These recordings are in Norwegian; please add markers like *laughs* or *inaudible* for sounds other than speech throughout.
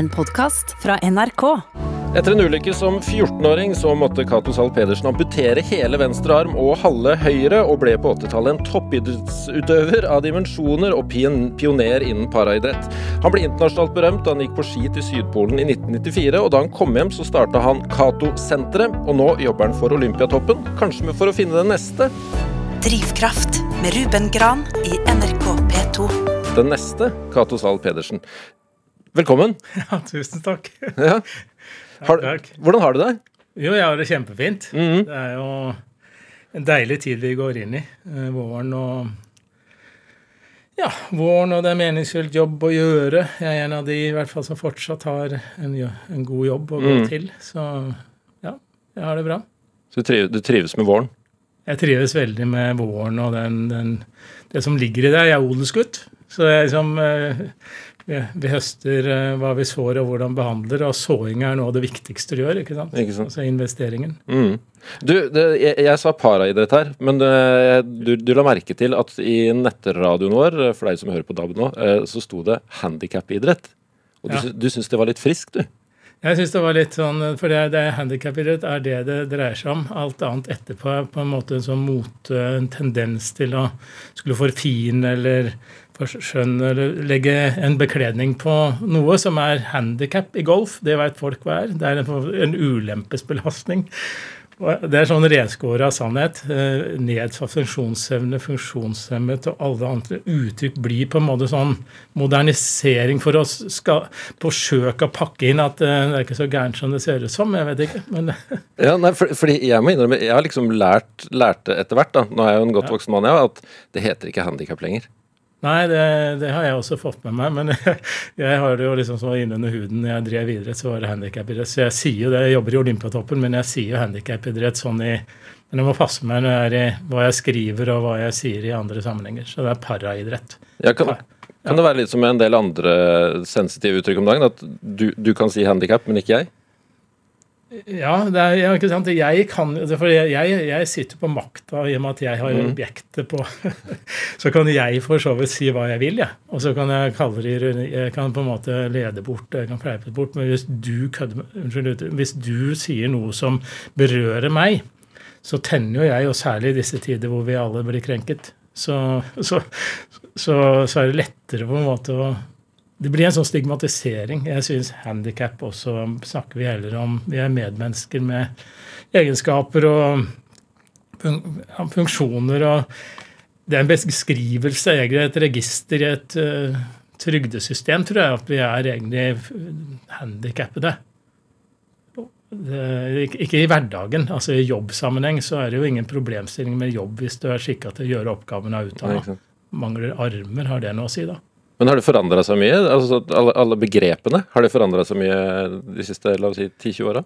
En podkast fra NRK. Etter en ulykke som 14-åring så måtte Cato Zahl Pedersen amputere hele venstre arm og halve høyre, og ble på 80-tallet en toppidrettsutøver av dimensjoner og pioner innen paraidrett. Han ble internasjonalt berømt da han gikk på ski til Sydpolen i 1994, og da han kom hjem så starta han Cato-senteret, og nå jobber han for Olympiatoppen, kanskje for å finne den neste. Drivkraft med Ruben Gran i NRK P2. Den neste Cato Zahl Pedersen. Velkommen. *laughs* Ja, tusen takk. Ja. *laughs* Har, Takk. hvordan har du det? Jo, jeg har det kjempefint. Mhm. Det er jo en deilig tid vi går inn i. Eh, Våren og Ja, våren og det er meningsfylt jobb å gjøre. Jeg er en av de i hvert fall som fortsatt har en, en god jobb å gå mm. til. Så ja, jeg har det bra. Så du trives, du trives med våren? Jeg trives veldig med våren og den, den, det som ligger i det. Jeg er odelsgutt. Så jeg liksom eh, vi, vi høster eh, hva vi sår og hvordan behandler, og såing er noe av det viktigste du gjør. ikke sant? Ikke sant. Altså investeringen. Mm. Du, det, jeg, jeg sa paraidrett her, men det, du, du la merke til at i nettradioen vår, for deg som hører på DAB nå, eh, så sto det handikapidrett. Og du, Ja. du syns det var litt friskt, du? Jeg synes det var litt sånn, for det, det handikapidrett er det det dreier seg om. Alt annet etterpå er på en måte en sånn mot, en tendens til å skulle forfine eller forskjønne eller legge en bekledning på noe som er handikap i golf. Det vet folk hva er. Det er en, ulempesbelastning. Det er sånn renskåra sannhet. Eh, Nedsatt funksjonsevne, funksjonshemmet og alle andre uttrykk blir på en måte sånn modernisering for å forsøke å pakke inn at eh, det er ikke så gærent som det ser ut som. Jeg vet ikke. Men *laughs* Ja, nei, for, fordi jeg må innrømme, jeg har liksom lært, lært det etter hvert, da. Nå er jeg jo en godt voksen mann, jeg, at det heter ikke handikap lenger. Nei, det, det har jeg også fått med meg. Men *laughs* jeg, har det jo liksom så innunder huden. Når jeg drev idrett, så var det handikapidrett. Så jeg sier jo det. Jeg jobber i Olympiatoppen, men jeg sier jo handikapidrett sånn i men jeg må passe meg når jeg er i hva jeg skriver og hva jeg sier i andre sammenhenger. Så det er paraidrett. Ja, kan, kan det være litt som med en del andre sensitive uttrykk om dagen? At du, du kan si handikap, men ikke jeg? Ja, det er, ja, ikke sant. Jeg kan for jeg, jeg, sitter på makta i og med at jeg har objektet på *laughs* Så kan jeg for så vidt si hva jeg vil, jeg. Og så kan jeg kalle det Jeg kan på en måte lede bort, jeg kan fleipe bort. Men hvis du Unnskyld, hvis du sier noe som berører meg, så tenner jo jeg, og særlig i disse tider hvor vi alle blir krenket, så, så, så, så er det lettere på en måte å det blir en sånn stigmatisering. Jeg syns handikap også snakker vi heller om. Vi er medmennesker med egenskaper og fun funksjoner. og Det er en beskrivelse, egentlig et register i et uh, trygdesystem, tror jeg, at vi er egentlig handikappede. Det- Ikke i hverdagen. altså I jobbsammenheng så er det jo ingen problemstilling med jobb hvis du er skikka til å gjøre oppgavene av utdanna. Mangler armer, har det noe å si, da? Men har det forandra seg mye? Altså, alle, alle begrepene, har det forandra seg mye de siste la oss si, 10-20 åra?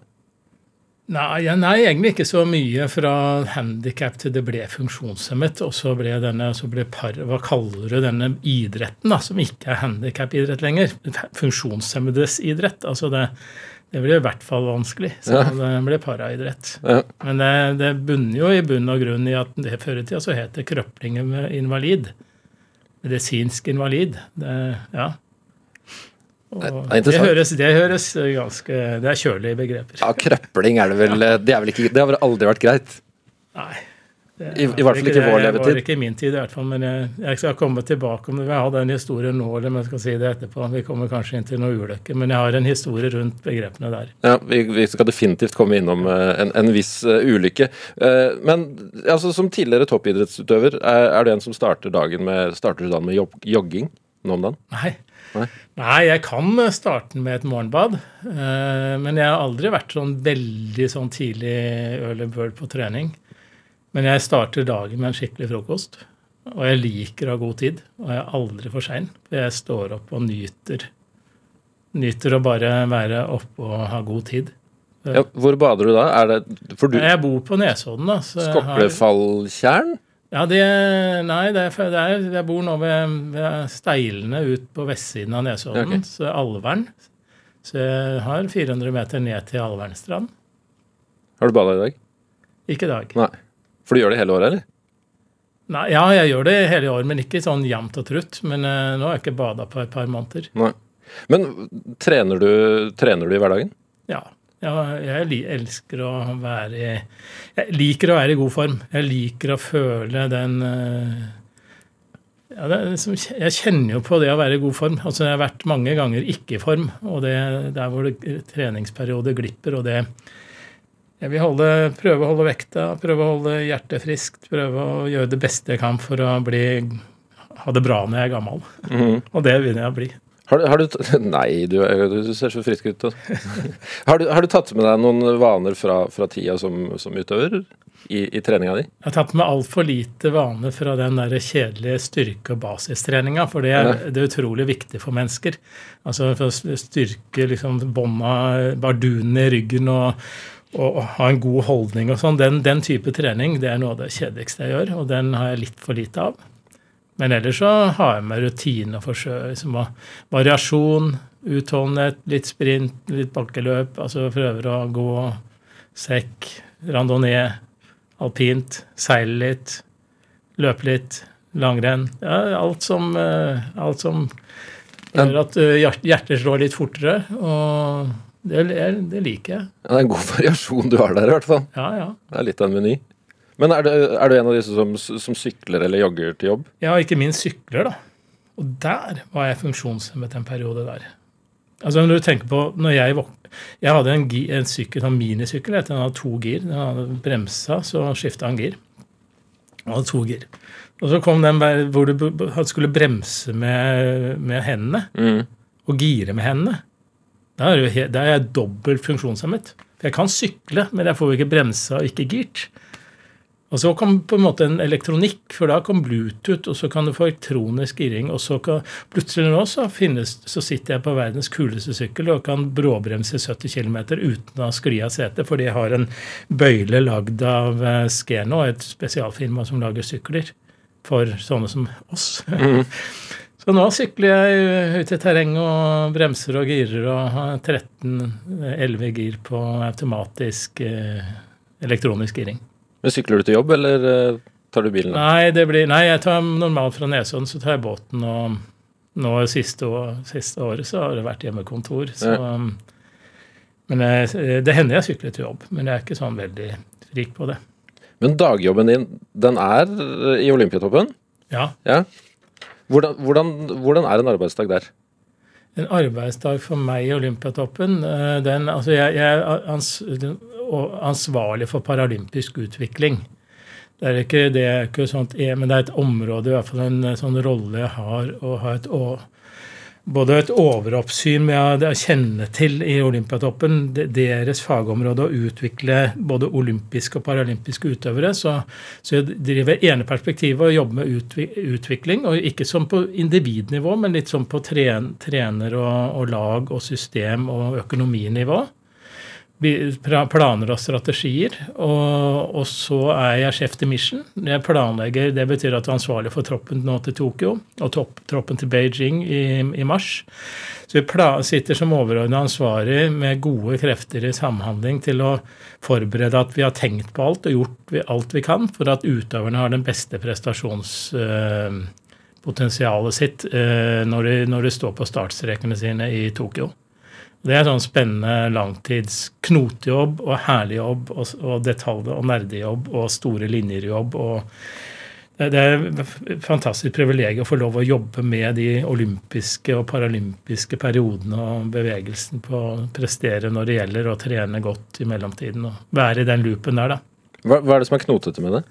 Nei, ja, nei, egentlig ikke så mye fra handikap til det ble funksjonshemmet. Og så ble denne, så ble par, hva kaller du denne idretten, da, som ikke er handikapidrett lenger? Funksjonshemmedes idrett. Altså det, det blir i hvert fall vanskelig. Så Ja. det ble paraidrett. Ja. Men det, det bunner jo i bunn og grunn i at det før i tida så het det krøpling invalid. Medisinsk invalid. Det, ja. Det det, høres, det høres ganske Det er kjølige begreper. Ja, krøpling er det vel Det, er vel ikke, det har vel aldri vært greit? Nei. Det I- i er hvert fall ikke i vår vår Det levetid. var ikke i min tid, i hvert fall. Men jeg, jeg skal komme tilbake om det. Jeg har den historien nå, eller om jeg skal si det etterpå. Vi kommer kanskje inn til noe ulykke. Men jeg har en historie rundt begrepene der. Ja, vi, vi skal definitivt komme innom eh, en, en viss eh, ulykke. Eh, men altså, som tidligere toppidrettsutøver, er, er du en som starter dagen med, starter dagen med jog, jogging nå om dagen? Nei. Nei. Nei, jeg kan starte med et morgenbad. Men jeg har aldri vært sånn veldig sånn tidlig early bird på trening. Men jeg starter dagen med en skikkelig frokost. Og jeg liker å ha god tid. Og jeg er aldri for sein. Jeg står opp og nyter. Nyter å bare være oppe og ha god tid. Ja, hvor bader du da? Er det For du Jeg bor på Nesodden, da. Skoplefalltjern? Ja, det, nei, det er, det er, jeg bor nå ved, ved Steilene ut på vestsiden av Nesodden, okay. så Alvern. Så jeg har 400 meter ned til Alvernstrand. Har du bada i dag? Ikke i dag. Nei. For du gjør det hele året, eller? Nei, ja, jeg gjør det hele året, men ikke sånn jevnt og trutt. Men uh, nå har jeg ikke bada på et par måneder. Nei. Men trener du, trener du i hverdagen? Ja. ja jeg elsker å være i Jeg liker å være i god form. Jeg liker å føle den uh, ja, liksom, Jeg kjenner jo på det å være i god form. Altså, Jeg har vært mange ganger ikke i form, og det der hvor det treningsperioder glipper. og det Jeg vil holde, prøve å holde vekta, prøve å holde hjertet friskt, prøve å gjøre det beste jeg kan for å bli, ha det bra når jeg er gammel. Og det begynner jeg å bli. Har du, har du *laughs* Nei, du, du ser så frisk ut. *laughs* Har du, har du tatt med deg noen vaner fra, fra tida som, som utøver i, i treninga di? Jeg har tatt med altfor lite vaner fra den der kjedelige styrke- og basistreninga, for det er, Ja. det er utrolig viktig for mennesker. Altså For å styrke liksom bånda, bardunene i ryggen og, og, ha en god holdning og sånn. Den, den type trening det er noe av det kjedeligste jeg gjør, og den har jeg litt for lite av. Men ellers så har jeg med rutine og forsøk. Liksom, variasjon, utholdenhet, litt sprint, litt bakkeløp. Altså prøver å gå sekk, randonee, alpint, seile litt, løpe litt, langrenn. Ja, alt som, eh, alt som gjør at eh, hjertet slår litt fortere. Og det, det liker jeg. Ja, det er en god *laughs* variasjon du har der, i hvert fall. Ja, ja. Det er litt av en meny. Men er du, er du en av disse som, som sykler eller jogger til jobb? Ja, ikke minst sykler, da. Og der var jeg funksjonshemmet en periode der. Altså når du tenker på, når Jeg jeg hadde en, en sykkel, en minisykkel. Den hadde to gir. Den hadde bremsa, så skifta han gir. Den hadde to gir. Og så kom den hvor du skulle bremse med, med hendene Mm. og gire med hendene. Da er, he- da er jeg dobbelt funksjonshemmet. For jeg kan sykle, men jeg får jo ikke bremsa og ikke girt. Og så kom på en måte en elektronikk, for da kom Bluetooth, og så kan du få elektronisk giring. Og så kan, plutselig nå så, finnes, så sitter jeg på verdens kuleste sykkel og kan bråbremse 70 km uten å skli av setet, fordi jeg har en bøyle lagd av eh, Skeno, et spesialfirma som lager sykler for sånne som oss. *laughs* Så nå sykler jeg ut i terrenget og bremser og girer og har 13-11 gir på automatisk eh, elektronisk giring. Men Sykler du til jobb, eller eh, tar du bilen? Nei, det blir, nei, jeg tar normalt fra Nesodden, så tar jeg båten. Og nå siste, år, siste året så har det vært hjemmekontor. Så, Men jeg, det hender jeg sykler til jobb, men jeg er ikke sånn veldig frik på det. Men dagjobben din, den er i Olympiatoppen? Ja, Ja. Hvordan, hvordan, hvordan er en arbeidsdag der? En arbeidsdag for meg i Olympiatoppen eh, den, altså jeg, jeg er ansvarlig for paralympisk utvikling. Det er ikke det er ikke sånt, men det er et område, i hvert fall en sånn rolle jeg har, å ha et, å- både et overoppsyn med å kjenne til i Olympiatoppen deres fagområde å utvikle både olympiske og paralympiske utøvere. Så, så jeg driver ene perspektivet og jobber med utvikling, og ikke som på individnivå, men litt sånn på tren, trener og, og lag og system og økonominivå. Planer og strategier. Og, og så er jeg sjef til Mission. Jeg planlegger, Det betyr at du er ansvarlig for troppen nå til Tokyo og topp, troppen til Beijing i, i mars. Så vi sitter som overordna ansvarlig med gode krefter i samhandling til å forberede at vi har tenkt på alt og gjort alt vi kan for at utøverne har den beste prestasjonspotensialet sitt eh, når, de, når de står på startstrekene sine i Tokyo. Det er sånn spennende langtids knotejobb og herlig jobb og, og detalj- og nerdejobb og store linjer-jobb. og det det er et fantastisk privilegium å få lov å jobbe med de olympiske og paralympiske periodene og bevegelsen på å prestere når det gjelder å trene godt i mellomtiden. og Være i den loopen der, da. Hva, hva er det som er knotete med det?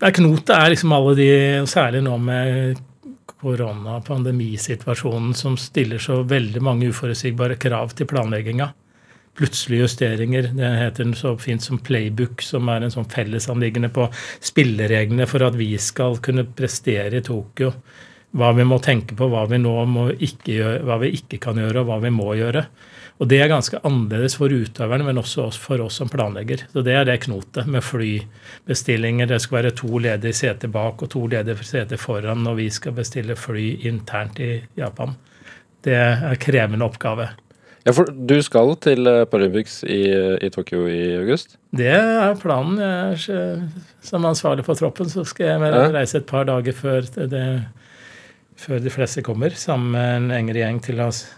det er Knotet er liksom alle de, særlig nå med korona-pandemisituasjonen, som stiller så veldig mange uforutsigbare krav til planlegginga. Plutselige justeringer. Det heter så fint som playbook, som er en sånn fellesanliggende på spillereglene for at vi skal kunne prestere i Tokyo. Hva vi må tenke på, hva vi nå må ikke gjøre, hva vi ikke kan gjøre, og hva vi må gjøre. Og det er ganske annerledes for utøverne, men også for oss som planlegger. Så det er det knotet med flybestillinger. Det skal være to ledige seter bak og to ledige seter foran når vi skal bestille fly internt i Japan. Det er en krevende oppgave. Ja, for Du skal til eh, Paralympics i, i Tokyo i august? Det er planen. Er, som ansvarlig for troppen så skal jeg Ja. reise et par dager før, det, før de fleste kommer, sammen med en engre gjeng til å s-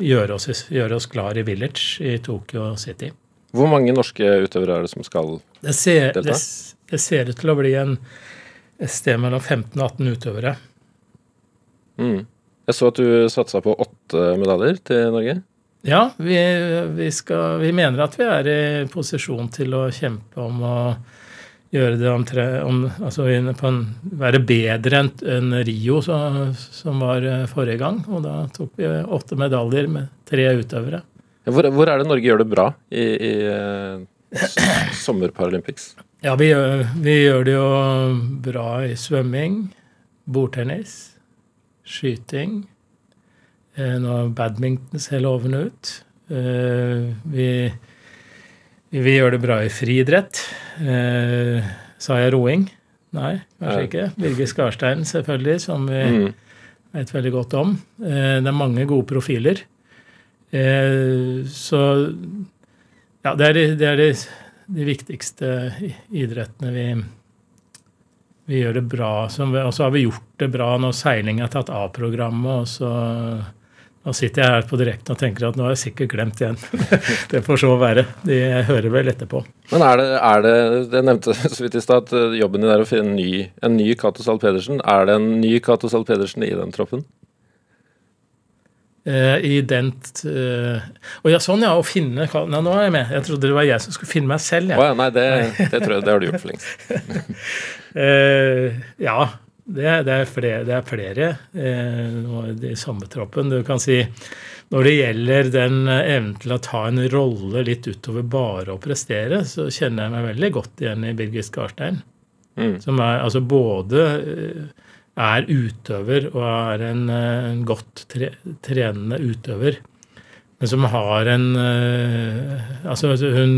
gjøre oss, gjøre oss klar i Village i Tokyo City. Hvor mange norske utøvere er det som skal Det ser, Delta? det, det ser ut til å bli en, et sted mellom 15 og 18 utøvere. mm. Jeg så at du satsa på åtte medaljer til Norge. Ja, vi, vi, skal, vi mener at vi er i posisjon til å kjempe om å gjøre det om tre, om, altså på en, være bedre enn en Rio, så, som var eh, forrige gang. Og da tok vi åtte medaljer med tre utøvere. Hvor, hvor er det Norge gjør det bra i, i eh, Sommerparalympics? Ja, vi gjør, vi gjør det jo bra i svømming, bordtennis, skyting. Eh, nå badmintons hele lovende ut. Eh, vi, vi gjør det bra i friidrett. Eh, sa jeg roing? Nei, kanskje ikke. Birger Skarstein, selvfølgelig, som vi Mm. vet veldig godt om. Eh, det er mange gode profiler. Eh, så ja, det er de, det er de, de viktigste idrettene vi, vi gjør det bra. Og så har vi gjort det bra når seiling er tatt av programmet. og så nå sitter jeg her på direkten og tenker at nå har jeg sikkert glemt igjen. *laughs* det får så være. De hører vel etterpå. Men er det, er det Jeg nevnte *laughs* så vidt i stad at eh, jobben din er å finne en ny, en ny Cato Zahl Pedersen. Er det en ny Cato Zahl Pedersen i den troppen? Eh, I den eh, Å ja, sånn ja, å finne Nei, nå er jeg med. Jeg trodde det var jeg som skulle finne meg selv. Å Oh, ja, nei, det, det tror jeg det har du gjort for lengst. *laughs* Eh, ja, det, er- det er flere, det er flere eh, i samme troppen. Du kan si når det gjelder den eh, evnen til å ta en rolle litt utover bare å prestere, så kjenner jeg meg veldig godt igjen i Birgit Skarstein. Mm. Som er altså både eh, er utøver og er en, eh, en godt tre, trenende utøver. Men som har en eh, Altså hun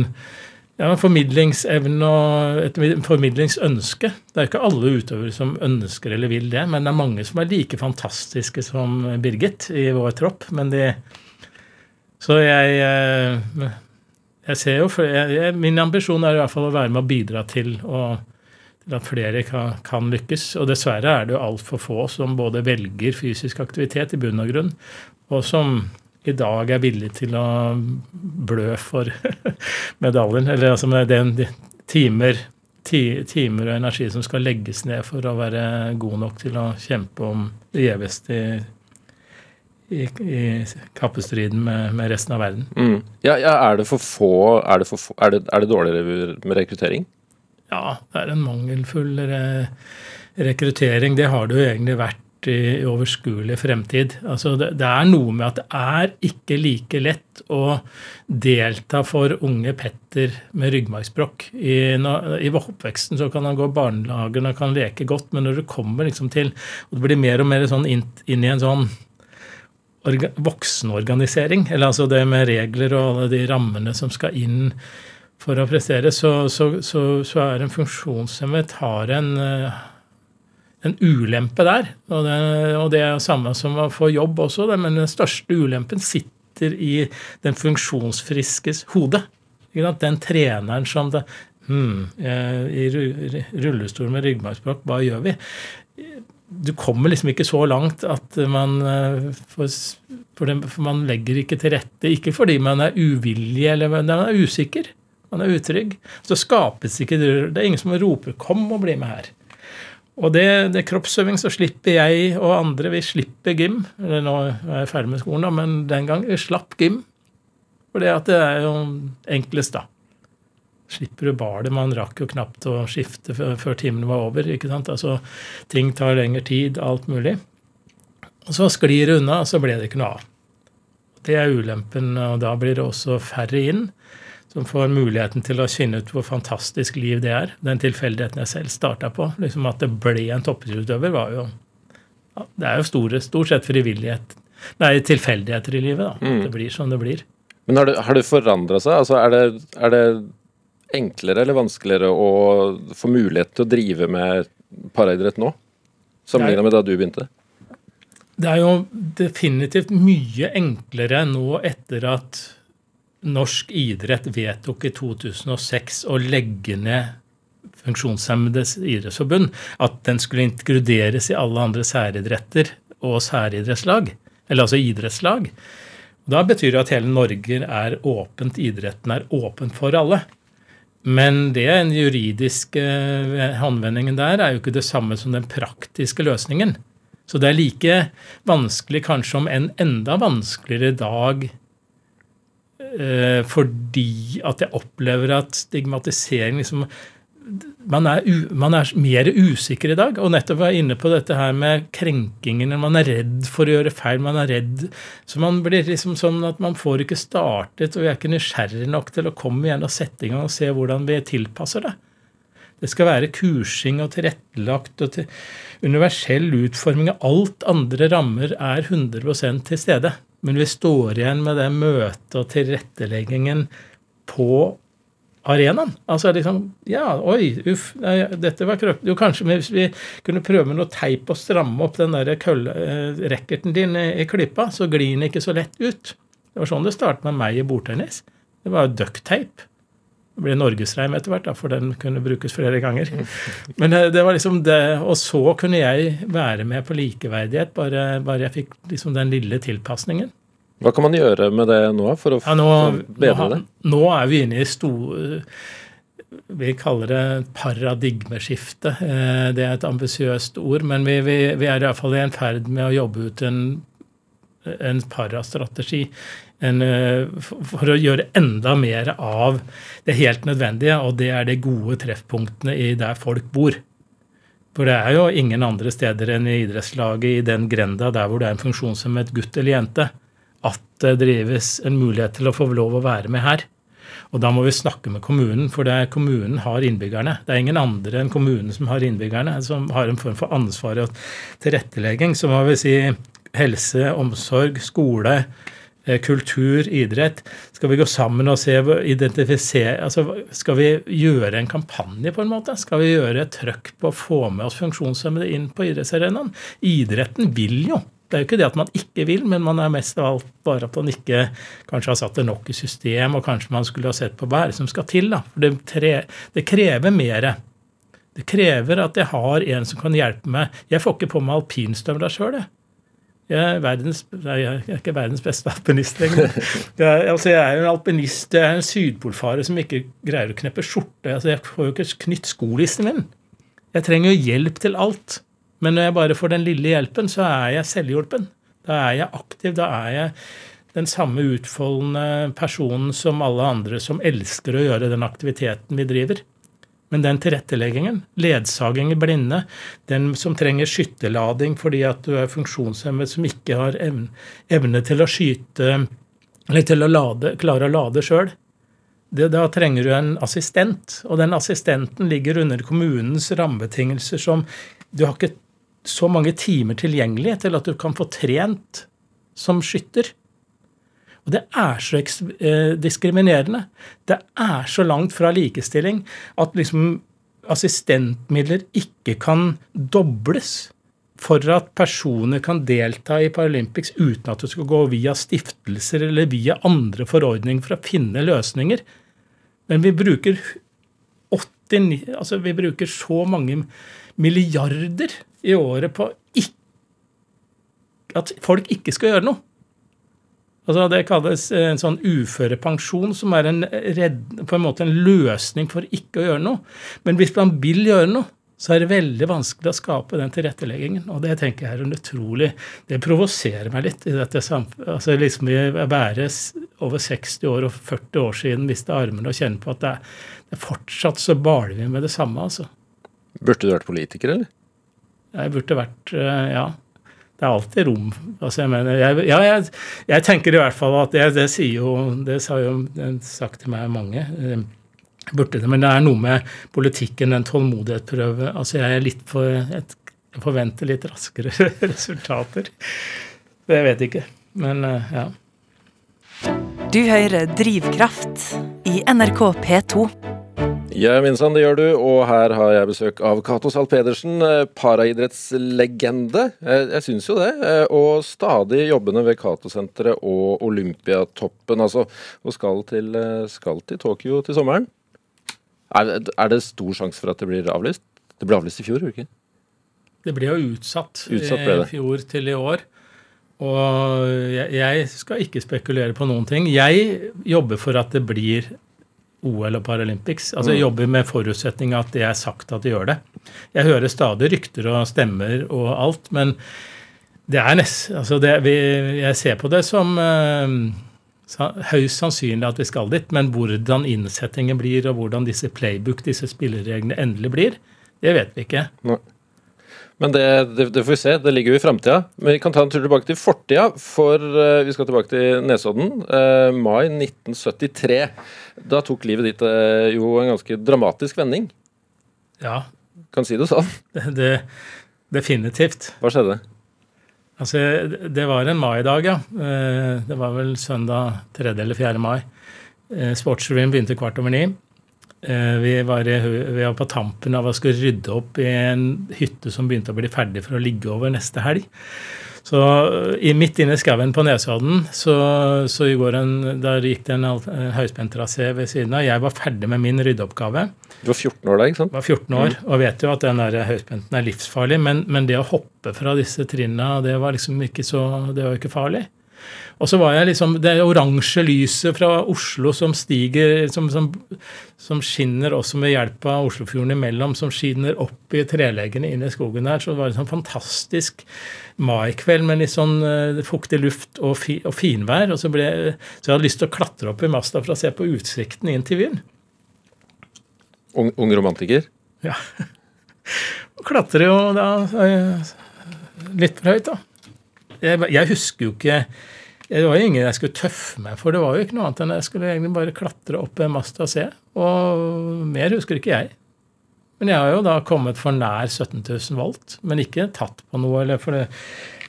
ja, en formidlingsevne og et formidlingsønske. Det er ikke alle utøvere som ønsker eller vil det, men det er mange som er like fantastiske som Birgit i vår tropp. Men de Så jeg eh, Jeg ser jo Min ambisjon er i hvert fall å være med å bidra til, å, at flere kan, kan lykkes. Og dessverre er det jo altfor få som både velger fysisk aktivitet i bunn og grunn, og som i dag er villig til å blø for *laughs* medaljen. Eller altså med den timer, ti, timer og energi som skal legges ned for å være god nok til å kjempe om det gjeveste i, i, i kappestriden med, med resten av verden. Mm. Ja, ja, er det for få Er det, for få, er det, er det dårligere med rekruttering? Ja, det er en mangelfull re rekruttering. Det har det jo egentlig vært i overskuelig fremtid. Altså det, det er noe med at det er ikke like lett å delta for unge Petter med ryggmargsbrokk. I, I oppveksten så kan han gå barnelager, og kan leke godt, men når det kommer liksom til og Det blir mer og mer sånn inn, inn i en sånn orga, voksenorganisering, eller altså det med regler og alle de rammene som skal inn for å prestere, så, så, så, så er en funksjonshemmet har en, eh, en ulempe der. Og det, og det er samme som å få jobb også, men den største ulempen sitter i den funksjonsfriskes hode. Den treneren som det hmm, eh, I ru- rullestol med ryggmargsbrokk, hva gjør vi? Du kommer liksom ikke så langt at man eh, for, for man legger ikke til rette. Ikke fordi man er uvillig eller man er usikker. Man er utrygg. Så skapes ikke Det er ingen som roper 'kom og bli med her'. Og det, det kroppsøving, så slipper jeg og andre vi slipper gym. Eller nå er jeg ferdig med skolen, da, men den gang vi slapp gym. For det det er jo enklest, da. Slipper du balet. Man rakk jo knapt å skifte før, timene var over. ikke sant? Altså, Ting tar lengre tid, alt mulig. Og så sklir det unna, og så ble det ikke noe av. Det er ulempen, og da blir det også færre inn som får muligheten til å finne ut hvor fantastisk liv det er. Den tilfeldigheten jeg selv starta på. liksom At det ble en toppidrettsutøver, var jo ja, Det er jo store, stort sett frivillighet Nei, tilfeldigheter i livet, da. Mm. Det blir som det blir. Men har det, har det forandra seg? Altså, er, det, er det enklere eller vanskeligere å få mulighet til å drive med paraidrett nå? Sammenligna med da du begynte? Det er jo definitivt mye enklere nå etter at norsk idrett vedtok i 2006 å legge ned Funksjonshemmedes idrettsforbund, at den skulle inkluderes i alle andre særidretter og særidrettslag, eller altså idrettslag. Da betyr det at hele Norge er åpent, idretten er åpent for alle. Men det den juridiske håndvendingen der er jo ikke det samme som den praktiske løsningen. Så det er like vanskelig, kanskje om enn enda vanskeligere dag, eh, fordi at jeg opplever at stigmatisering liksom man er, man er, mer usikker i dag. Og nettopp var inne på dette her med krenkingene. Man er redd for å gjøre feil. Man er redd. Så man blir liksom sånn at man får ikke startet, og vi er ikke nysgjerrig nok til å komme igjen og sette i gang og se hvordan vi tilpasser det. Det skal være kursing og tilrettelagt og til universell utforming. Alt andre rammer er 100% til stede. Men vi står igjen med det møtet og tilretteleggingen på arenaen. Altså liksom Ja, oi, uff, nei, dette var krøkt. Jo, kanskje hvis vi kunne prøve med noe teip og stramme opp den der køllerackerten din i, i klippa, så glir den ikke så lett ut. Det var sånn det startet med meg i bordtennis. Det var jo ducktape. Ble norgesreim etter hvert, da, for den kunne brukes flere ganger. *laughs* Men eh, det var liksom det, Og så kunne jeg være med på likeverdighet, bare, bare jeg fikk liksom den lille tilpasningen. Hva kan man gjøre med det nå for å ja, nå, bedre det? Nå er vi inne i store Vi kaller det paradigmeskifte. Eh, det er et ambisiøst ord, men vi, vi, vi er iallfall i en ferd med å jobbe ut en, en parastrategi. En, eh, for å gjøre enda mer av det helt nødvendige, og det er de gode treffpunktene i der folk bor. For det er jo ingen andre steder enn i idrettslaget i den grenda der hvor det er en funksjonshemmet gutt eller jente at det drives en mulighet til å få lov å være med her. Og da må vi snakke med kommunen, for det er kommunen har innbyggerne. Det er ingen andre enn kommunen som har innbyggerne, som har en form for ansvar og tilrettelegging. Så må vi si helse, omsorg, skole, kultur, idrett. Skal vi gå sammen og se, identifisere altså Skal vi gjøre en kampanje, på en måte? Skal vi gjøre et trøkk på å få med oss funksjonshemmede inn på idrettsarenaen? Idretten vil jo det er jo ikke det at man ikke vil, men man er mest av alt bare at man ikke kanskje har satt det nok i system, og kanskje man skulle ha sett på hva er det som skal til. da. For det, tre, det krever mer. Det krever at jeg har en som kan hjelpe meg. Jeg får ikke på meg alpinstøvler sjøl, jeg. Jeg er, verdens, jeg er, ikke verdens beste alpinist lenger. Jeg, altså jeg er en alpinist, jeg er en sydpolfarer som ikke greier å kneppe skjorte. Altså jeg får jo ikke knytt skolissen min. Jeg trenger jo hjelp til alt. Men når jeg bare får den lille hjelpen, så er jeg selvhjulpen. Da er jeg aktiv. Da er jeg den samme utfoldende personen som alle andre som elsker å gjøre den aktiviteten vi driver. Men den tilretteleggingen, ledsaging i blinde, den som trenger skytterlading fordi at du er funksjonshemmet som ikke har evne til å skyte eller til å lade, klare å lade sjøl, da trenger du en assistent. Og den assistenten ligger under kommunens rammebetingelser som Du har ikke så mange timer tilgjengelig til at du kan få trent som skytter. Og det er så eh, diskriminerende. Det er så langt fra likestilling at liksom assistentmidler ikke kan dobles for at personer kan delta i Paralympics uten at du skal gå via stiftelser eller via andre forordninger for å finne løsninger. Men vi bruker 80, altså vi bruker så mange milliarder i året på at folk ikke skal gjøre noe. Altså Det kalles en sånn uførepensjon, som er en, redd, på en måte en løsning for ikke å gjøre noe. Men hvis man vil gjøre noe, så er det veldig vanskelig å skape den tilretteleggingen. Og det tenker jeg er en utrolig Det provoserer meg litt i dette samfunnet. Altså liksom vi være over 60 år og 40 år siden miste armene og kjenne på at det er, det er fortsatt så baler vi med det samme, altså. Burde du vært politiker, eller? Jeg burde vært eh, Ja. Det er alltid rom. Altså, jeg mener, jeg, ja, jeg, jeg, tenker i hvert fall at det, det sier jo Det har jo sagt til meg mange. Eh, burde det, Men det er noe med politikken, den tålmodighetsprøve. Altså, jeg er litt for Jeg forventer litt raskere *laughs* resultater. Det vet jeg ikke. Men eh, ja. Du hører Drivkraft i NRK P2. Ja, minsann, det gjør du. Og her har jeg besøk av Cato Zahl Pedersen, eh, paraidrettslegende. Jeg, jeg syns jo det. Eh, og stadig jobbende ved Cato-senteret og Olympiatoppen, altså. Og skal til, eh, skal til Tokyo til sommeren. Er, er, det stor sjanse for at det blir avlyst? Det ble avlyst i fjor, ikke Det ble jo utsatt, utsatt ble i fjor til i år. Og jeg, jeg skal ikke spekulere på noen ting. Jeg jobber for at det blir OL og Paralympics. Altså Jeg jobber med forutsetning at det er sagt at de gjør det. Jeg hører stadig rykter og stemmer og alt, men det er nest, altså det, vi, Jeg ser på det som uh, høyst sannsynlig at vi skal dit, men hvordan innsettingen blir, og hvordan disse playbook, disse spillereglene, endelig blir, det vet vi ikke. Nei. Men det, det, det får vi se. Det ligger jo i framtida. Men vi kan ta en tur tilbake til fortida, for eh, vi skal tilbake til Nesodden. Eh, mai 1973. Da tok livet ditt eh, jo en ganske dramatisk vending. Ja, Kan si det sånn. *laughs* det, det definitivt. Hva skjedde? Altså, det var en maidag, ja. Det var vel søndag 3. eller 4. mai. Sportsrevyen begynte kvart over ni. Eh, Vi var, vi var på tampen av å skulle rydde opp i en hytte som begynte å bli ferdig for å ligge over neste helg. Så midt inne i skauen på Nesodden så, så i går en, der gikk det en, en høyspenttrasé ved siden av. Jeg var ferdig med min ryddeoppgave. Du var 14 år da, ikke sant? var 14 år og vet jo at den der høyspenten er livsfarlig, men, men det å hoppe fra disse trinna, det var liksom ikke så Det var ikke farlig. Og så var jeg liksom Det oransje lyset fra Oslo som stiger, som, som, som skinner også med hjelp av Oslofjorden imellom, som skinner opp i treleggene inn i skogen der. Så det var en sånn fantastisk maikveld med litt sånn eh, fuktig luft og, fi, og finvær. Og så, ble, så jeg hadde lyst til å klatre opp i masta for å se på utsikten inn til byen. Ung, ung romantiker? Ja. *laughs* Klatre jo da eh, litt for høyt, da. Jeg, jeg husker jo ikke Det var jo ingen jeg skulle tøffe meg for. Det var jo ikke noe annet enn jeg skulle egentlig bare klatre opp en mast og se. Og mer husker ikke jeg. Men jeg har jo da kommet for nær 17 000 volt, men ikke tatt på noe. eller for det,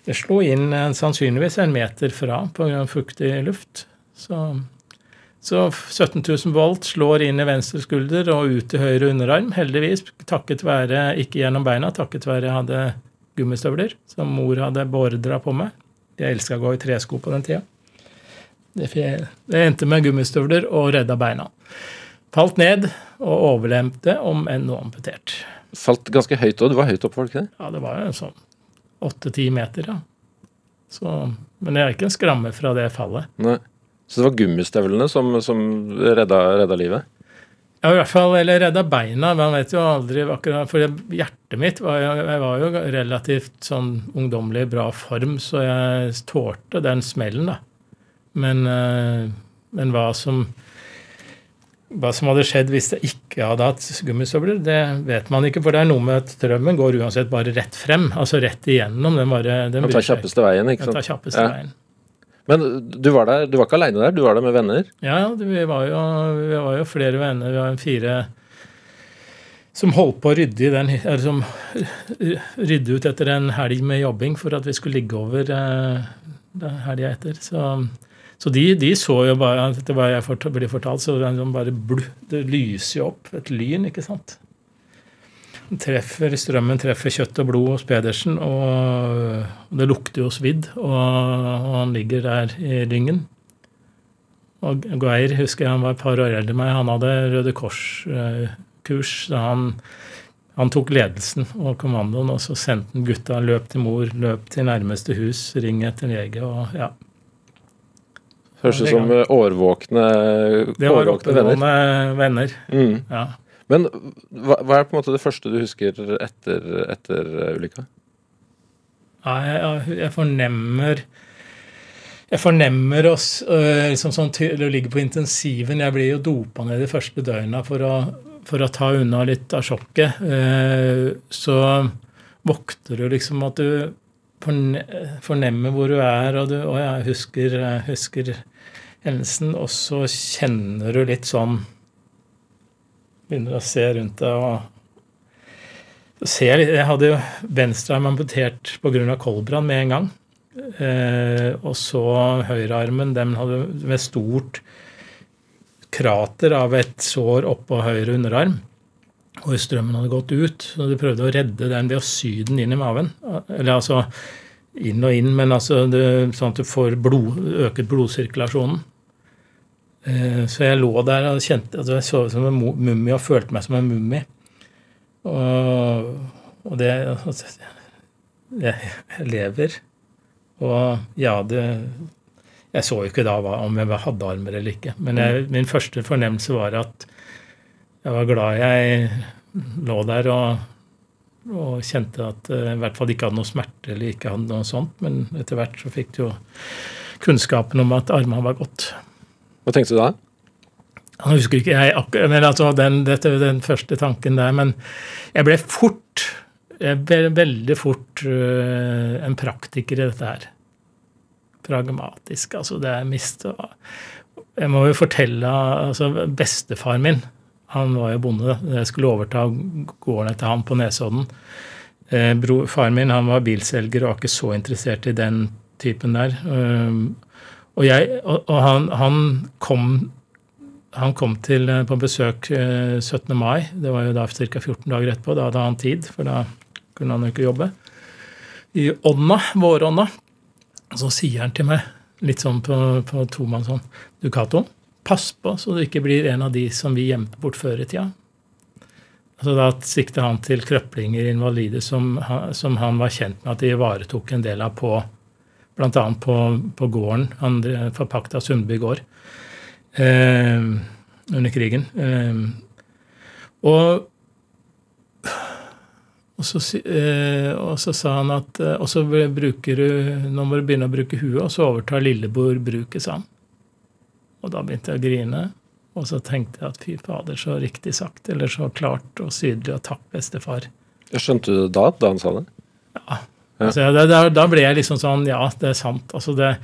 det slo inn sannsynligvis en meter fra pga. fuktig luft. Så, så 17 000 volt slår inn i venstre skulder og ut i høyre underarm. Heldigvis takket være, ikke gjennom beina, takket være jeg hadde gummistøvler som mor hadde beordra på meg. Jeg elska å gå i tresko på den tida. Det, det endte med gummistøvler og redda beina. Falt ned og overlemte om enn noe amputert. Falt ganske høyt òg. Du var høyt oppe, var det? Ja, det var jo sånn åtte-ti meter, ja. Så, men jeg er ikke en skramme fra det fallet. Nei. Så det var gummistøvlene som, som redda, redda livet? Ja, i hvert fall, eller redda beina. Man vet jo aldri akkurat For hjertet mitt var jo, Jeg var jo relativt sånn ungdommelig bra form, så jeg tålte den smellen, da. Men, eh, men hva som hva som hadde skjedd hvis jeg ikke hadde hatt gummistøvler, det vet man ikke. For det er noe med at strømmen går uansett bare rett frem. Altså rett igjennom. Den bare, den den tar kjappeste veien, ikke Den sant? tar kjappeste Ja. veien. Men du var der, du var ikke aleine der, du var der med venner? Ja, vi var jo, vi var jo flere venner. Vi var en fire som holdt på å rydde den som rydde ut etter en helg med jobbing for at vi skulle ligge over eh, helga etter. Så, så de, de så jo bare Etter hva jeg blir fortalt, så det, bare det lyser jo opp. Et lyn, ikke sant? Treffer, strømmen treffer kjøtt og blod hos Pedersen, og, det lukter jo svidd. Og, og han ligger der i dyngen. Og Geir husker jeg han var et par år eldre enn meg. Han hadde Røde Kors-kurs. så han, han tok ledelsen og kommandoen, og så sendte han gutta, løp til mor, løp til nærmeste hus, ring etter lege. og ja. Høres ut som årvåkne, årvåkne, Det var årvåkne venner. venner. Mm. Ja. Men hva, hva er på en måte det første du husker etter, etter eh, ulykka? Ja, jeg, jeg- fornemmer jeg fornemmer oss øh, liksom sånn til å ligge på intensiven. Jeg blir jo dopa ned de første døgna for å, for å ta unna litt av sjokket. Eh, så vokter du liksom at du fornemmer hvor du er, og, du, og jeg husker, jeg husker hendelsen, og så kjenner du litt sånn Begynner å se rundt deg og ser, Jeg hadde jo venstrearm amputert pga. koldbrann med en gang. Eh, og så høyrearmen, den hadde med stort krater av et sår oppå høyre underarm. Og strømmen hadde gått ut, så de prøvde å redde den ved å sy den inn i maven. Eller altså inn og inn, men altså det, sånn at du får blod, øket blodsirkulasjonen. Eh, så jeg lå der og kjente at jeg så som en mu- mumie og følte meg som en mumie. Og, og det altså, jeg, lever Og ja, det Jeg så jo ikke da om jeg hadde armer eller ikke. Men jeg, min første fornemmelse var at jeg var glad jeg lå der og, og kjente at jeg i hvert fall ikke hadde noe smerte eller ikke hadde noe sånt. Men etter hvert så fikk du jo kunnskapen om at armene var gått. Hva tenkte du da? Jeg husker ikke jeg akkurat, altså den, den første tanken der. Men jeg ble fort, jeg ble veldig fort øh, en praktiker i dette her. Pragmatisk. Altså, det er mist Jeg må jo fortelle altså Bestefar min, han var jo bonde. Jeg skulle overta gården etter han på Nesodden. Eh, faren min han var bilselger og var ikke så interessert i den typen der. Og, jeg, og, og han, han kom han kom til, eh, på besøk 17. Eh, mai. Det var jo da ca. 14 dager etterpå. Da hadde han tid, for da kunne han jo ikke jobbe. I ånda, vårånda, så sier han til meg, litt sånn på, på tomannshånd Du, Cato, pass på så du ikke blir en av de som vi gjemte bort før i tida. Altså Da sikter han til krøplinger, invalide, som, som, han var kjent med at de ivaretok en del av på bl.a. På, på gården. andre, forpakta Sundby gård eh, under krigen. Eh, og, og, så, eh, og, så, sa han at eh, Og så bruker du Nå må du begynne å bruke huet, og så overtar lillebror bruket, sa han. Og da begynte jeg å grine. Og så tenkte jeg at fy fader, så riktig sagt, eller så klart og sydlig, og takk, bestefar. Skjønte du det da, da han sa det? Ja. Ja. Altså, da, da, ble jeg liksom sånn Ja, det er sant. Altså, det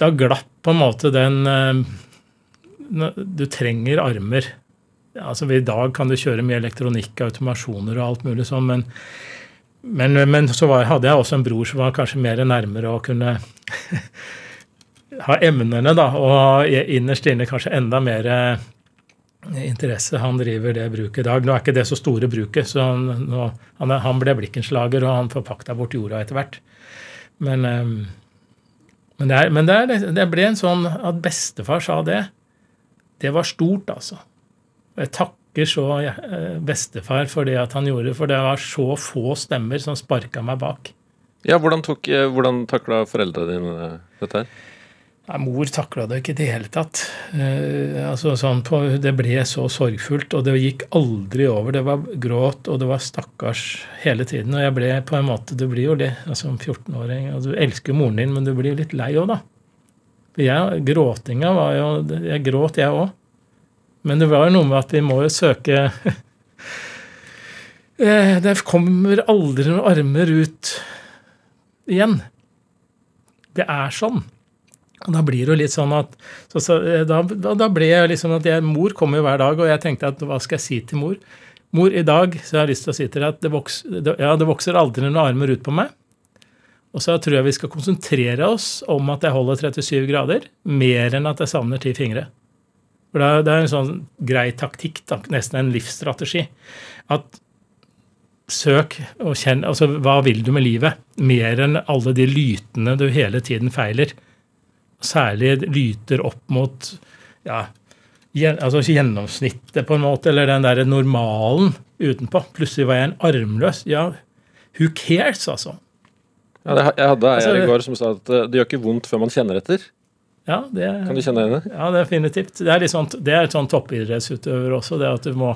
Da glapp på en måte den eh, Du trenger armer. Altså, I dag kan du kjøre mye elektronikk, automasjoner og alt mulig sånn, men, men, men så var, hadde jeg også en bror som var kanskje mer nærmere å kunne *laughs* ha emnene, da, og innerst inne kanskje enda mer eh, interesse. Han driver det bruket i dag. Nå er ikke det så store bruket, så nå, han, han, ble blikkenslager, og han forpakta bort jorda etter hvert. Men um, men, det, er, men det, er, det, ble en sånn at bestefar sa det. Det var stort, altså. Jeg takker så eh, bestefar for det at han gjorde, for det var så få stemmer som sparka meg bak. Ja, Hvordan, eh, hvordan takla foreldrene dine dette her? Nei, mor takla det ikke i det hele tatt. Eh, altså, sånn på, det ble så sorgfullt, og det gikk aldri over. Det var gråt, og det var stakkars hele tiden. Og jeg ble på en måte Du blir jo det altså, som 14-åring. og Du elsker moren din, men du blir litt lei òg, da. For jeg, gråtinga var jo Jeg gråt, jeg òg. Men det var jo noe med at vi må jo søke *laughs* eh, Det kommer aldri noen armer ut igjen. Det er sånn. Og da blir det jo litt sånn at så, så, eh, da, da, ble jeg liksom at jeg, Mor kommer jo hver dag, og jeg tenkte at hva skal jeg si til mor? Mor, i dag så har jeg lyst til å si til deg at det vokser, det, ja, det vokser aldri noen armer ut på meg. Og så tror jeg vi skal konsentrere oss om at jeg holder 37 grader, mer enn at jeg savner ti fingre. For Det er en sånn grei taktikk, da, nesten en livsstrategi. At søk og kjenn Altså, hva vil du med livet? Mer enn alle de lytene du hele tiden feiler særlig lyter opp mot ja, altså gjennomsnittet, på en måte, eller den derre normalen utenpå. Plutselig var jeg en armløs. Ja, who cares, altså? Ja, det, jeg hadde ei altså, i går som sa at eh, det gjør ikke vondt før man kjenner etter. Ja, det, kan du kjenne igjen Ja, definitivt. Det er, litt sånt, det er et sånn toppidrettsutøver også. det at du må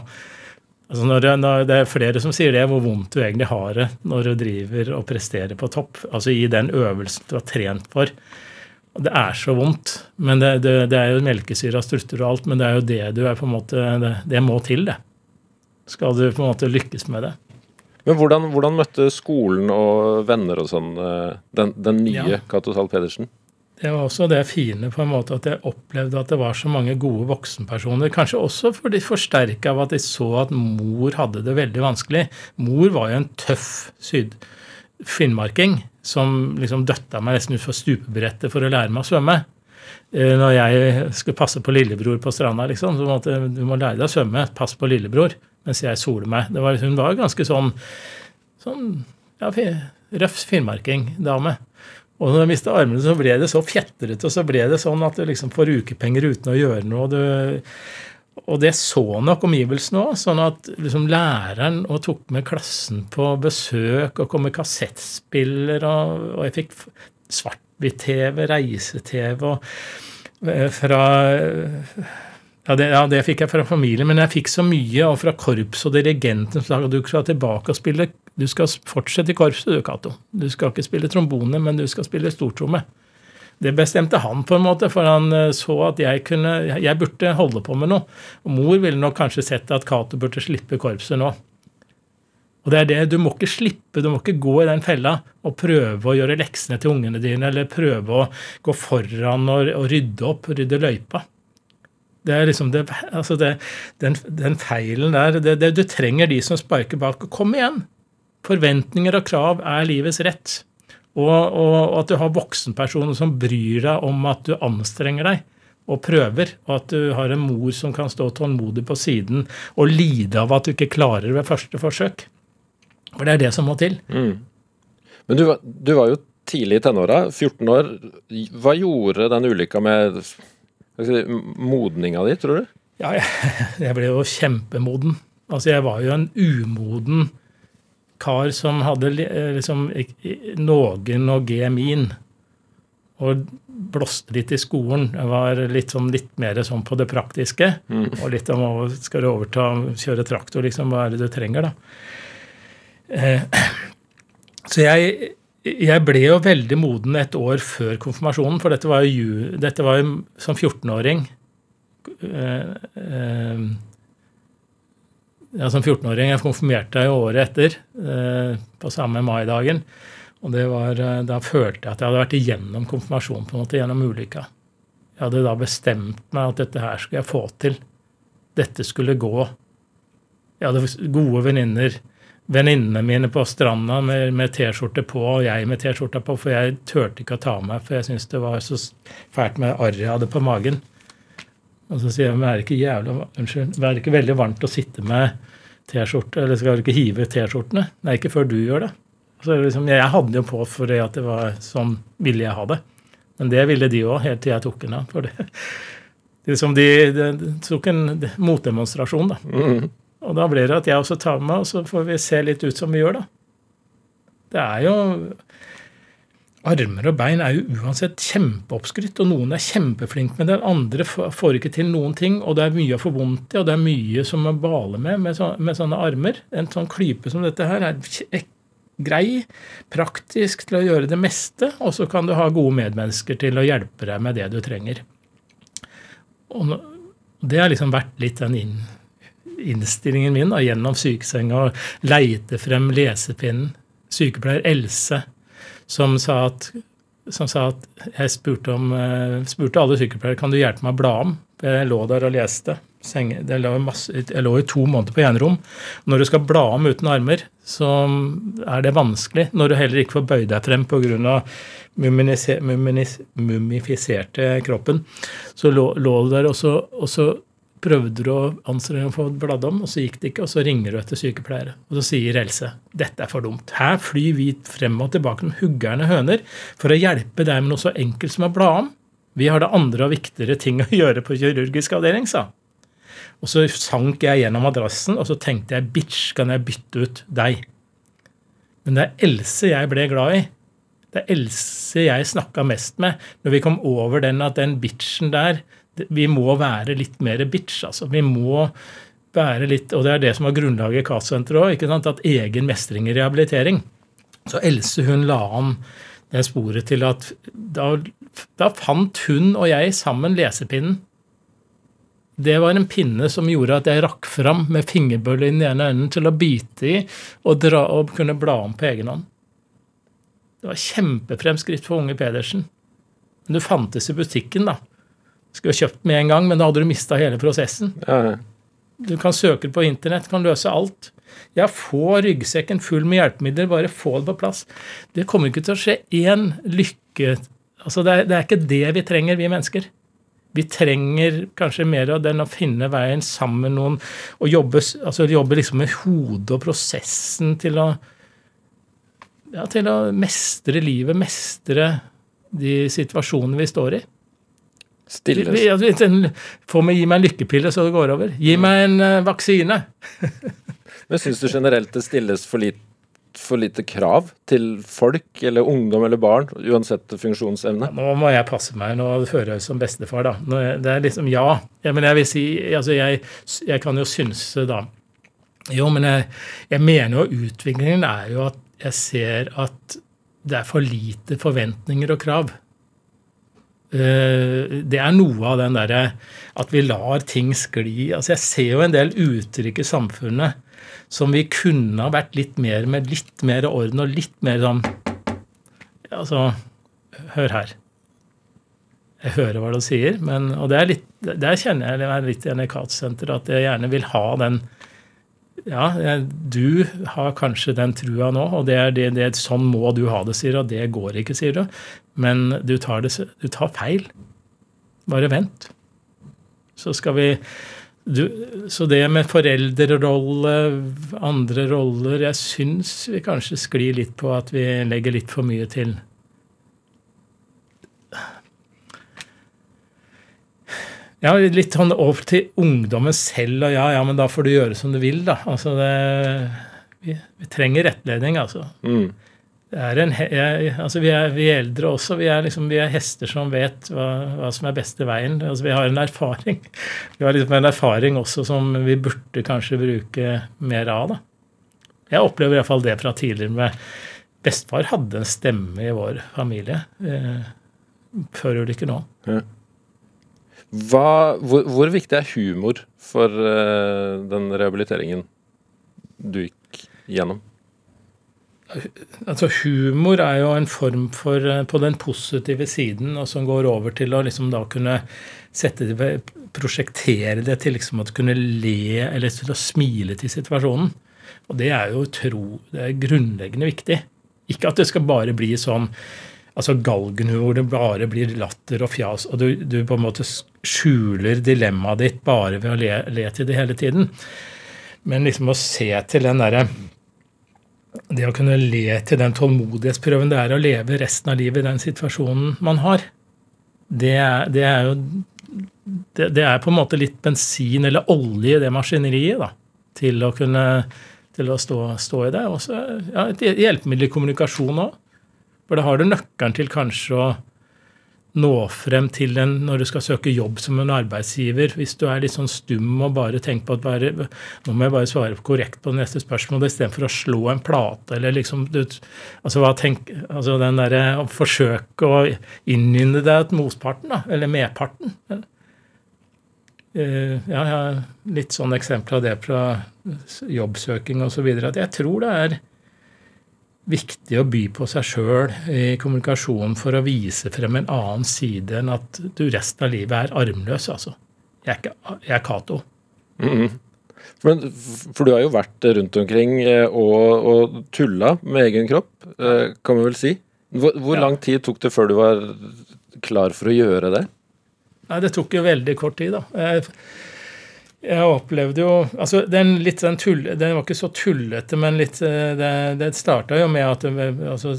altså når når det, er flere som sier det, hvor vondt du egentlig har det når du driver og presterer på topp. Altså i den øvelsen du har trent for. Det er så vondt. men Det, det, det er jo melkesyre av strutter og alt, men det er jo det du er på en måte Det, det må til, det. Skal du på en måte lykkes med det. Men hvordan, hvordan møtte skolen og venner og sånn eh, den, den nye ja. Cato Zahl Pedersen? Det var også det fine på en måte at jeg opplevde at det var så mange gode voksenpersoner. Kanskje også fordi forsterka av at de så at mor hadde det veldig vanskelig. Mor var jo en tøff syd finnmarking som liksom døtta meg nesten utfor stupebrettet for å lære meg å svømme. Eh, når jeg skulle passe på lillebror på stranda, liksom, så måtte du må lære deg å svømme. Pass på lillebror. Mens jeg soler meg. Var, hun var ganske sånn, sånn ja, røff finnmarking-dame. Og når jeg mista armene, så ble det så fjetrete, og så ble det sånn at du liksom får ukepenger uten å gjøre noe. Du, Og det så nok omgivelsene òg, sånn at liksom læreren og tok med klassen på besøk og kom med kassettspiller, og, og jeg fikk svart-hvitt-TV, reise-TV og eh, fra ja det, ja det, fikk jeg fra familien, men jeg fikk så mye, og fra korps og dirigenten som sa at du skal tilbake og spille Du skal fortsette i korpset, du, Cato. Du skal ikke spille trombone, men du skal spille stortromme. Det bestemte han, på en måte, for han eh, så at jeg kunne Jeg burde holde på med noe. Og mor ville nok kanskje sett at Cato burde slippe korpset nå. Og det er det, Du må ikke slippe, du må ikke gå i den fella og prøve å gjøre leksene til ungene dine, eller prøve å gå foran og, og rydde opp, rydde løypa. Det er liksom det, altså det, den, den, feilen der det, Du trenger de som sparker bak. Kom igjen! Forventninger og krav er livets rett. Og, og, og at du har voksenpersoner som bryr deg om at du anstrenger deg og prøver, og at du har en mor som kan stå tålmodig på siden og lide av at du ikke klarer det ved første forsøk. For det er det som må til. Mm. Men du, du, var jo tidlig i tenåra, 14 år. Hva gjorde den ulykka med modninga di, tror du? Ja, jeg, *laughs* jeg ble jo kjempemoden. Altså, jeg var jo en umoden kar som hadde liksom noen og gemin. Og blåste litt i skolen. Jeg var litt, sånn, litt mer sånn på det praktiske. Mm. Og litt om å skal du overta, kjøre traktor, liksom. Hva er det du trenger, da? Eh, *clears throat* så jeg jeg ble jo veldig moden et år før konfirmasjonen, for dette var jo, dette var jo som 14-åring. Eh, eh, ja, som 14-åring. Jeg konfirmerte jo året etter, eh, på samme maidagen. Og var, da følte jeg at jeg hadde vært igjennom konfirmasjonen på en måte, gjennom ulykka. Jeg hadde da bestemt meg at dette her skulle jeg få til. Dette skulle gå. Jeg hadde gode venninner venninnene mine på stranda med, med T-skjorte på, og jeg med T-skjorta på, for jeg turte ikke å ta av meg, for jeg syntes det var så fælt med arret jeg hadde på magen. Og så sier jeg men er det ikke jævla, unnskyld, er det ikke veldig varmt å sitte med T-skjorte, eller skal du ikke hive T-skjortene? Nei, ikke før du gjør det. Så liksom, jeg hadde jo på fordi at det var sånn ville jeg ha det. Men det ville de òg, helt til jeg tok den av. For det, liksom de, de, de tok en motdemonstrasjon, da. Mm. Og da blir det at jeg også tar med og så får vi se litt ut som vi gjør, da. Det er jo Armer og bein er jo uansett kjempeoppskrytt, og noen er kjempeflinke med det. Andre får ikke til noen ting, og det er mye å få vondt i, og det er mye som man baler med med, så, med sånne armer. En sånn klype som dette her er grei, praktisk til å gjøre det meste, og så kan du ha gode medmennesker til å hjelpe deg med det du trenger. Og det har liksom vært litt den inn innstillingen min da, gjennom sykesenga å leite frem lesepinnen. Sykepleier Else som sa at, som sa at jeg spurte, om, uh, spurte alle sykepleiere kan du hjelpe meg å bla om. Jeg lå der og leste. Det lå masse, jeg lå i to måneder på enerom. Når du skal bla om uten armer, så er det vanskelig. Når du heller ikke får bøyd deg frem pga. mumifiserte kroppen. Så lå, lå du der, og så, og så prøvde du å anstrenge deg for å få bladd om, og så gikk det ikke, og så ringer du etter sykepleiere. Og så sier Else dette er for dumt. Her flyr vi frem og tilbake med huggerne høner for å hjelpe deg med noe så enkelt som å bla om. Vi har det andre og viktigere ting å gjøre på kirurgisk avdeling, sa Og så sank jeg gjennom madrassen, og så tenkte jeg bitch, kan jeg bytte ut deg? Men det er Else jeg ble glad i. Det er Else jeg snakka mest med når vi kom over den at den bitchen der vi må være litt mer bitch. altså. Vi må være litt, Og det er det som var grunnlaget i CAS-senteret òg. At egen mestring i rehabilitering. Så Else hun la an det sporet til at da, da fant hun og jeg sammen lesepinnen. Det var en pinne som gjorde at jeg rakk fram med fingerbølle i den ene enden til å bite i og, dra, og kunne bla om på egen hånd. Det var kjempefremskritt for unge Pedersen. Men det fantes i butikken, da. Skulle kjøpt med en gang, men da hadde du mista hele prosessen. Ja. Du kan søke på internett, kan løse alt. Ja, få ryggsekken full med hjelpemidler, bare få det på plass. Det kommer ikke til å skje én lykke Altså, det er, det er ikke det vi trenger, vi mennesker. Vi trenger kanskje mer av den å finne veien sammen med noen og jobbe, altså jobbe liksom med hodet og prosessen til å ja, til å mestre livet, mestre de situasjonene vi står i. Stilles. Vi- vi- gi meg en lykkepille, så det går over. Gi meg en uh, vaksine. *laughs* Men syns du generelt det stilles for lite, for lite krav til folk eller ungdom eller barn, uansett funksjonsevne? Nå må jeg passe meg. Nå fører jeg som bestefar, da. Det er liksom ja. ja men jeg vil si Altså, jeg, jeg kan jo synse, da. Jo, men jeg, jeg mener jo utviklingen er jo at jeg ser at det er for lite forventninger og krav. Eh, Det er noe av den derre at vi lar ting skli. Altså, jeg ser jo en del uttrykk i samfunnet som vi kunne ha vært litt mer med litt mer orden og litt mer sånn Altså, hør her. Jeg hører hva du sier, men, og det er litt, der kjenner jeg meg litt i Katsenteret, at jeg gjerne vil ha den Ja, du har kanskje den trua nå, og det er det, det, sånn må du ha det, sier du, og det går ikke, sier du. Men du tar, det, du tar feil. Bare vent. Så skal vi du, så det med foreldrerolle, andre roller Jeg syns vi kanskje sklir litt på at vi legger litt for mye til Ja, litt sånn over til ungdommen selv, og ja, ja, men da får du gjøre som du vil, da. Altså det Vi, vi trenger rettledning, altså. Mm. Er en, jeg, altså vi, er, vi eldre også. Vi er, liksom, vi er hester som vet hva, hva som er beste veien. Altså vi har en erfaring. Vi har liksom en erfaring også som vi burde kanskje bruke mer av. da. Jeg opplever iallfall det fra tidligere med Bestefar hadde en stemme i vår familie eh, før ulykken nå. Hva, hvor, hvor viktig er humor for eh, den rehabiliteringen du gikk gjennom? Altså Humor er jo en form for eh, på den positive siden, og som går over til å liksom da kunne sette det, prosjektere det til liksom å kunne le eller til å smile til situasjonen. Og det er jo tro, det er grunnleggende viktig. Ikke at det skal bare bli sånn altså galgenhumor, det bare blir latter og fjas, og du, du på en måte skjuler dilemmaet ditt bare ved å le, le til det hele tiden. Men liksom å se til den derre det å kunne le til den tålmodighetsprøven det er å leve resten av livet i den situasjonen man har, det det er jo det, det er på en måte litt bensin eller olje i det maskineriet da, til å kunne til å stå, stå i det. Og ja, et hjelpemiddel i kommunikasjon òg. For da har du nøkkelen til kanskje å nå frem til en når du skal søke jobb som en arbeidsgiver. Hvis du er litt sånn stum og bare tenker på at bare, nå må jeg bare svare korrekt på det neste spørsmål istedenfor å slå en plate eller liksom du, altså, hva tenk, altså den derre å forsøke å innynde deg til motparten, da, eller medparten. Uh, ja, jeg har litt sånne eksempler av det fra jobbsøking osv. At jeg tror det er viktig å by på seg sjøl i kommunikasjonen for å vise frem en annen side enn at du resten av livet er armløs, altså. Jeg er, ikke, jeg er Cato. Mm -hmm. for du har jo vært rundt omkring eh, og, og tulla med egen kropp, eh, kan vi vel si. Hvor, hvor Ja. lang tid tok det før du var klar for å gjøre det? Nei, det tok jo veldig kort tid, da. Jeg, opplevde jo altså den litt den tulle, Den var ikke så tullete, men litt eh, Det, det starta jo med at altså,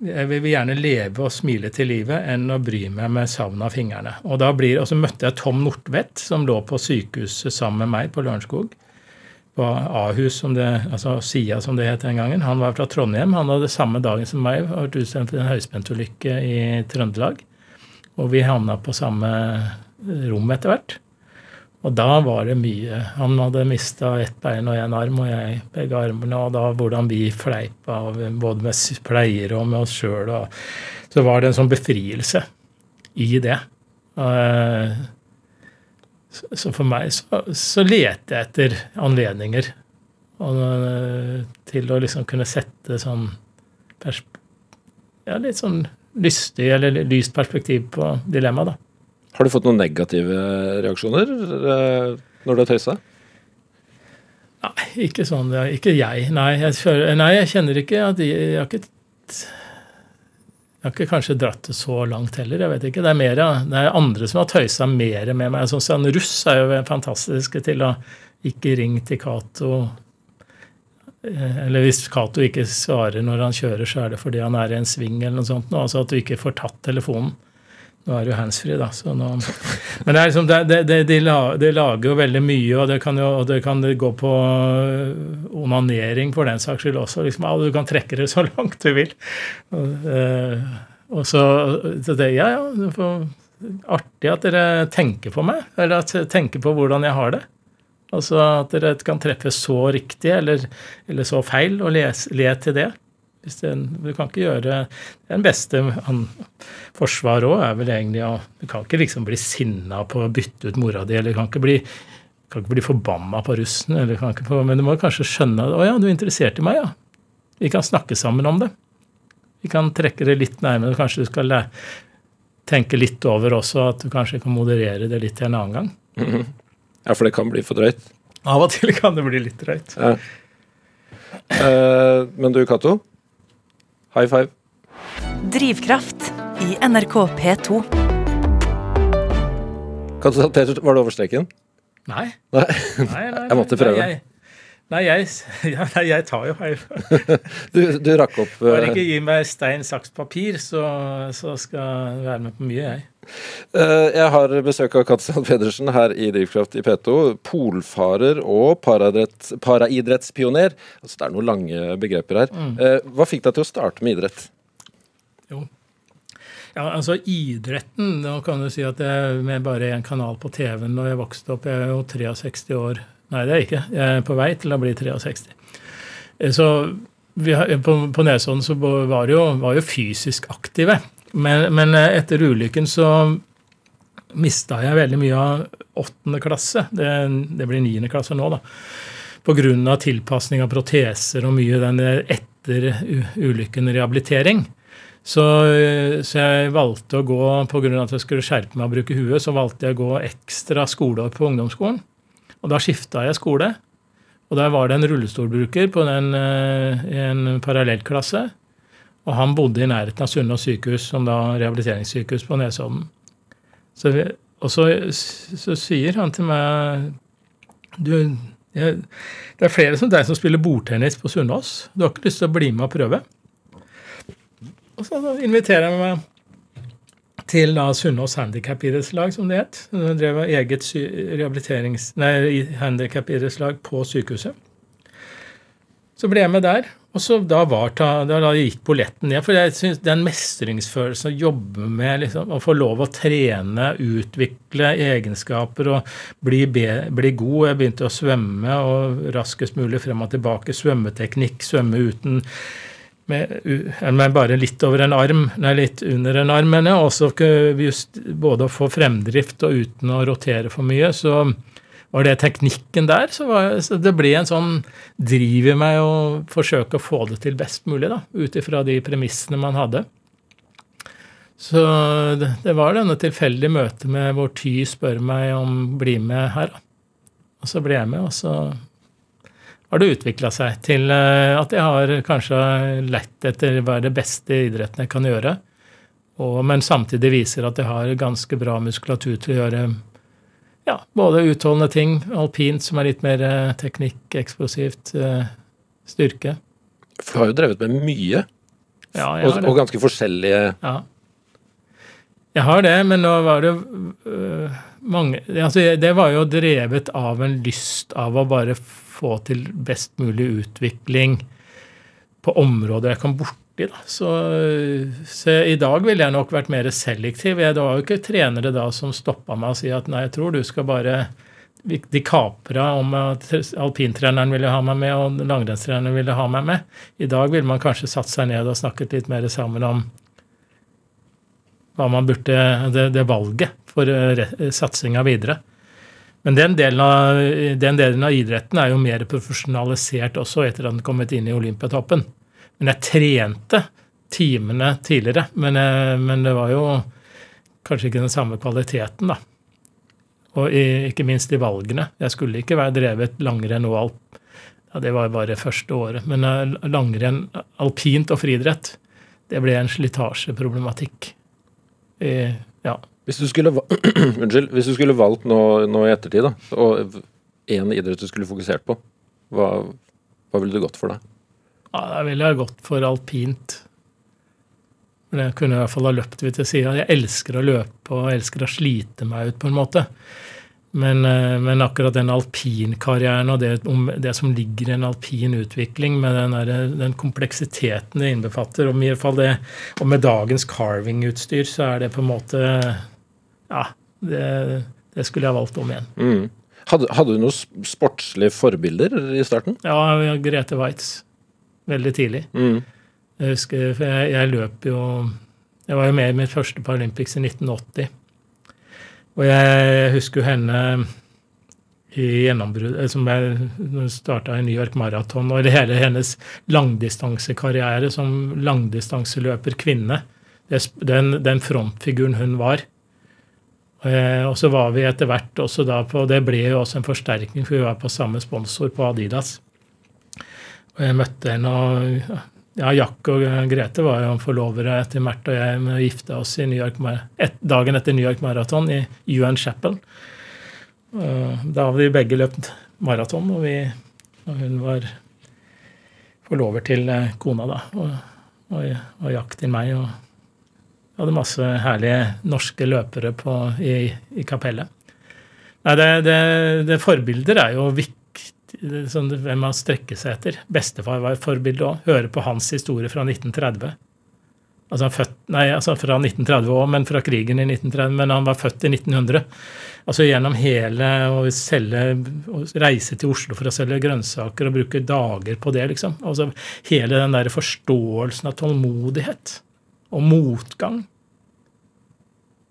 jeg vil gjerne leve og smile til livet enn å bry meg med savn av fingrene. Og da blir, og møtte jeg Tom Nortvedt, som lå på sykehuset sammen med meg på Lørenskog. På Ahus, som det, altså SIA som det het den gangen. Han var fra Trondheim. Han hadde samme dagen som meg vært utsendt for en høyspentulykke i Trøndelag. Og vi havna på samme rom etter hvert. Og da var det mye. Han hadde mista ett bein og én arm, og jeg begge armene. Og da hvordan vi fleipa både med pleiere og med oss sjøl. Så var det en sånn befrielse i det. Eh, Så for meg så, så leter jeg etter anledninger og, eh, til å liksom kunne sette sånn ja, litt sånn lystig eller lyst perspektiv på dilemmaet, da. Har du fått noen negative reaksjoner eh, når du har tøysa? Nei, ikke sånn. Ikke jeg. Nei, jeg, føler, nei, jeg kjenner ikke at jeg, jeg har ikke jeg har ikke kanskje dratt det så langt heller. jeg vet ikke. Det er, mer, det er andre som har tøysa mer med meg. Sånn som Russ er jo fantastisk til å ikke ringe til Cato. Eh, Eller hvis Cato ikke svarer når han kjører, så er det fordi han er i en sving eller noe sånt. Altså at du ikke får tatt telefonen Nå er det jo handsfree, da. Så nå, men det er liksom, det, det, de, la- de lager jo veldig mye, og det kan jo og det kan gå på øh, onanering for den saks skyld også. Liksom, du kan trekke det så *laughs* langt du vil. Og, øh, og så, så det, Ja, ja, det får, artig at dere tenker på meg, eller at tenker på hvordan jeg har det. Altså at dere kan treffe så riktig eller, eller så feil, og le til det. Hvis det, du kan ikke gjøre Den beste han, forsvar òg er vel egentlig å Du kan ikke liksom bli sinna på å bytte ut mora di, eller kan ikke bli kan ikke bli forbanna på russen, eller kan ikke på, men du må kanskje skjønne 'Å ja, du er interessert i meg, ja'. Vi kan snakke sammen om det. Vi kan trekke det litt nærmere. Kanskje du skal tenke litt over også at du kanskje kan moderere det litt til en annen gang. Ja, for det kan bli for drøyt. Av og til kan det bli litt drøyt. Ja. Eh, men du, Cato. High five. Drivkraft i NRK P2. Kan du ta Peter, var det over streken? Nei. Nei. nei, nei. *laughs* Jeg måtte prøve. Nei, jeg, nei, jeg, *laughs* ja, nei, jeg tar jo high *laughs* Du, du rakk opp Bare eh, ikke gi meg stein, saks, papir, så, så skal jeg være med på mye, jeg. Eh, Jeg har besøk av Katsal Pedersen her i Drivkraft i P2. Polfarer og paraidretts, paraidrettspioner. Altså, det er noen lange begreper her. Mm. Hva fikk deg til å starte med idrett? Jo. Ja, altså Idretten Nå kan du si at jeg med bare én kanal på TV-en når jeg vokste opp. Jeg er jo 63 år. Nei, det er jeg ikke. Jeg er på vei til å bli 63. Eh, Så vi på, på Nesodden så var det jo, var jo fysisk aktive. Men, men eh, etter ulykken så mista jeg veldig mye av åttende klasse. Det, det blir niende klasse nå, da. Pga. tilpasning av proteser og mye den etter ulykken rehabilitering. Så, så jeg valgte å gå, pga. at jeg skulle skjerpe meg og bruke huet, så valgte jeg å gå ekstra skoleår på ungdomsskolen. Og da skifta jeg skole. Og der var det en rullestolbruker på den, eh, i en parallellklasse. Og han bodde i nærheten av Sunnaas sykehus, som da rehabiliteringssykehus på Nesodden. Så, og så, så sier han til meg du, jeg, Det er flere som deg som spiller bordtennis på Sunnaas. Du har ikke lyst til å bli med og prøve? Og så inviterer jeg meg til da Sunnaas handikapidrettslag, som det het. Hun drev eget handikapidrettslag på sykehuset. Så ble jeg med der. Og så da, var ta, da, gikk polletten ned. For jeg synes den mestringsfølelsen å jobbe med liksom, å få lov å trene, utvikle egenskaper og bli, be, bli god Jeg begynte å svømme og raskest mulig frem og tilbake. Svømmeteknikk, svømme uten med, med bare litt over en arm, nei, litt under en arm, mener jeg. Også just både å få fremdrift og uten å rotere for mye. Så var det teknikken der. Så, var, så det ble en sånn driv i meg å forsøke å få det til best mulig, da, ut ifra de premissene man hadde. Så det, var denne tilfeldige møtet med hvor Ty spør meg om bli med her. da. Og så ble jeg med, og så har det utvikla seg til eh, at jeg har kanskje lett etter hva er det beste idretten jeg kan gjøre, og, men samtidig viser at jeg har ganske bra muskulatur til å gjøre ja, både utholdende ting, alpint som er litt mer eh, teknikk, eksplosivt, eh, styrke. For du har jo drevet med mye, Ja, og, og ganske forskjellige Ja. Jeg har det, men nå var det øh, mange altså Det var jo drevet av en lyst av å bare få til best mulig utvikling på områder jeg kom borti. Da. Så, så i dag ville jeg nok vært mer selektiv. Jeg, det var jo ikke trenere da som stoppa meg og si at nei, jeg tror du skal bare De kapra om at alpintreneren ville ha meg med, og langrennstreneren ville ha meg med. I dag ville man kanskje satt seg ned og snakket litt mer sammen om hva man burde, det, det valget for eh, satsinga videre. Men den delen, av, den delen av idretten er jo mer profesjonalisert også etter at den kommet inn i Olympiatoppen. Men jeg trente timene tidligere, men, eh, men det var jo kanskje ikke den samme kvaliteten, da. Og i, ikke minst i valgene. Jeg skulle ikke være drevet langrenn og alp. Ja, det var bare første året. Men eh, langrenn, alpint og friidrett, det ble en slitasjeproblematikk. Ja. Hvis du skulle, *clears throat* Unnskyld, hvis du skulle valgt nå, i ettertid, da, og én idrett du skulle fokusert på, hva, hva ville du gått for da? Ja, da ville jeg gått for alpint. Men jeg kunne i hvert fall ha løpt ved til sida. Jeg elsker å løpe og elsker å slite meg ut, på en måte. Men, eh, men akkurat den alpinkarrieren og det, det, som ligger i en alpin utvikling, med den, der, den kompleksiteten det innbefatter, og, i hvert fall det, og med dagens carving-utstyr, så er det på en måte Ja, det, det skulle jeg valgt om igjen. Mm. Hadde, hadde, du noen sportslige forbilder i starten? Ja, Grete Waitz. Veldig tidlig. Mm. Jeg husker, for jeg, jeg løp jo Jeg var jo med i mitt første Paralympics i 1980. Og jeg husker jo henne i gjennombrudd eh, som jeg starta i New York Marathon, og hele hennes langdistansekarriere som langdistanseløper kvinne. Den, den frontfiguren hun var. Og så var vi etter hvert også da på Det ble jo også en forsterkning, for vi var på samme sponsor på Adidas. Og jeg møtte henne, og ja, Jack og Grete var jo forlovere etter Mert og jeg gifta oss i New York, et, dagen etter New York Marathon i UN Chapel. Da hadde vi begge løpt maraton, og, og, hun var forlover til eh, kona, da. Og, og, og Jack til meg. og hadde masse herlige norske løpere på, i, i kapellet. Nei, det, det, det forbilder er jo viktig sånn, hvem man strekker seg etter. Bestefar var et forbilde òg. Høre på hans historie fra 1930. Altså, født, nei, altså fra 1930 òg, men fra krigen i 1930. Men han var født i 1900. Altså gjennom hele å selge å Reise til Oslo for å selge grønnsaker og bruke dager på det, liksom. Altså hele den der forståelsen av tålmodighet og motgang.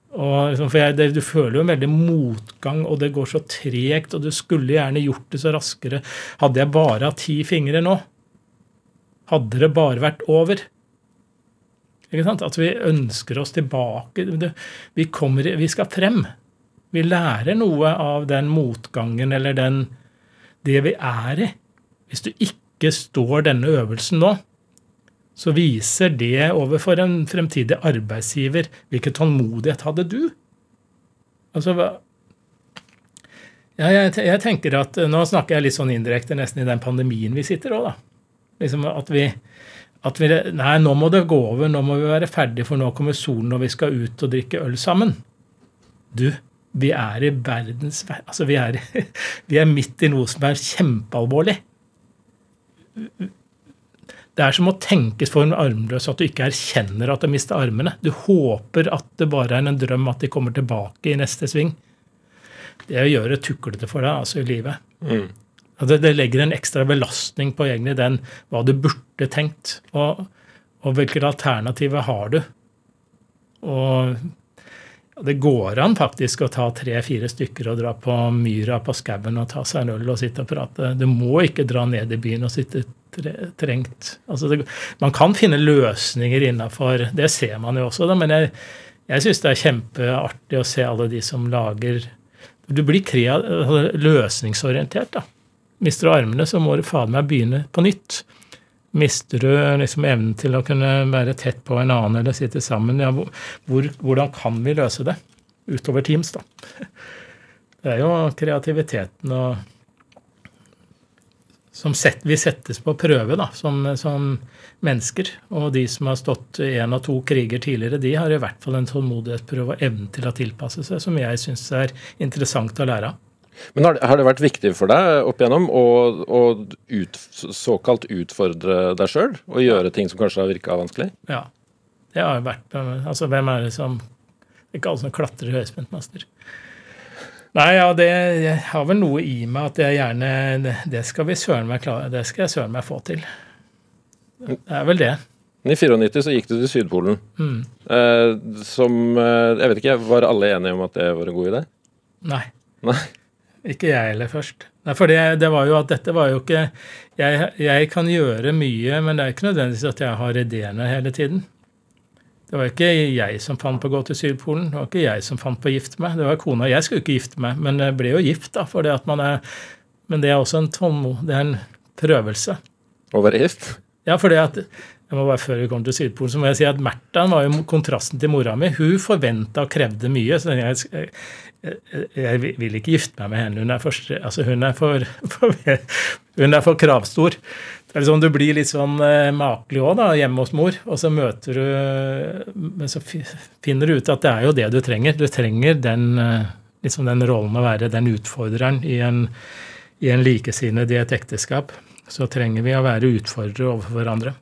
Liksom, for jeg, det, Du føler jo en veldig motgang, og det går så tregt, og du skulle gjerne gjort det så raskere. Hadde jeg bare hatt ti fingre nå, hadde det bare vært over. Ikke sant? At vi ønsker oss tilbake. Vi, kommer, vi skal frem. Vi lærer noe av den motgangen eller den, det vi er i. Hvis du ikke står denne øvelsen nå, så viser det overfor en fremtidig arbeidsgiver hvilken tålmodighet hadde du? Altså, ja, jeg, jeg, tenker at, Nå snakker jeg litt sånn indirekte nesten i den pandemien vi sitter òg, da. Liksom at vi, at vi Nei, nå må det gå over, nå må vi være ferdige, for nå kommer solen, og vi skal ut og drikke øl sammen. Du, vi er i verdens Altså, vi er, *laughs* vi er midt i noe som er kjempealvorlig det er som å tenkes for en armløs at du ikke erkjenner at du mister armene. Du håper at det bare er en drøm at de kommer tilbake i neste sving. Det å gjøre tuklete for deg altså i livet. Mm. Det, det, legger en ekstra belastning på egentlig den hva du burde tenkt, og, og hvilke alternativer har du. Og det går an faktisk å ta tre-fire stykker og dra på myra på skauen og ta seg en øl og sitte og prate. Du må ikke dra ned i byen og sitte trengt. Altså det, man kan finne løsninger innafor Det ser man jo også, da, men jeg, jeg syns det er kjempeartig å se alle de som lager Du blir kreat, altså løsningsorientert. da. Mister du armene, så må du fader meg begynne på nytt. Mister du liksom evnen til å kunne være tett på en annen eller sitte sammen, ja, hvor, hvordan kan vi løse det? Utover Teams, da. *laughs* Det er jo kreativiteten og som set, vi settes på prøve da, som, som, mennesker. Og de som har stått én av to kriger tidligere, de har i hvert fall en tålmodighetsprøve og evnen til å tilpasse seg, som jeg syns er interessant å lære av. Men har det, har det, vært viktig for deg opp igjennom å, å ut, såkalt utfordre deg sjøl? Og gjøre ting som kanskje har virka vanskelig? Ja. Det har vært Altså, hvem er det som Ikke alle som klatrer i høyspentmaster. Nei, ja, det har vel noe i meg at jeg gjerne Det skal vi søren meg klare, det skal jeg søren meg få til. Det er vel det. I 94 så gikk du til Sydpolen. Mm. Eh, som eh, Jeg vet ikke, var alle enige om at det var en god idé? Nei. Nei. Ikke jeg heller først. Nei, for det, det, var jo at dette var jo ikke jeg, jeg kan gjøre mye, men det er ikke nødvendigvis at jeg har ideene hele tiden. Det var ikke jeg som fant på å gå til Sydpolen. Det var ikke jeg som fant på å gifte meg. Det var kona. Jeg skulle ikke gifte meg, men jeg ble jo gift, da. For det at man er, men det er også en tålmod, det er en prøvelse. Å være gift? Ja, for det at jeg må bare Før vi kommer til Sydpolen, så må jeg si at Märtha var jo kontrasten til mora mi. Hun forventa og krevde mye. så jeg, jeg, jeg, vil ikke gifte meg med henne. Hun er for, altså hun er for, *laughs* for, hun er for kravstor. Det er liksom, Du blir litt sånn eh, makelig òg, hjemme hos mor. Og så møter du Men så finner du ut at det er jo det du trenger. Du trenger den, eh, liksom den rollen å være den utfordreren i en, i en likesinnet i et ekteskap. Så trenger vi å være utfordrere overfor hverandre.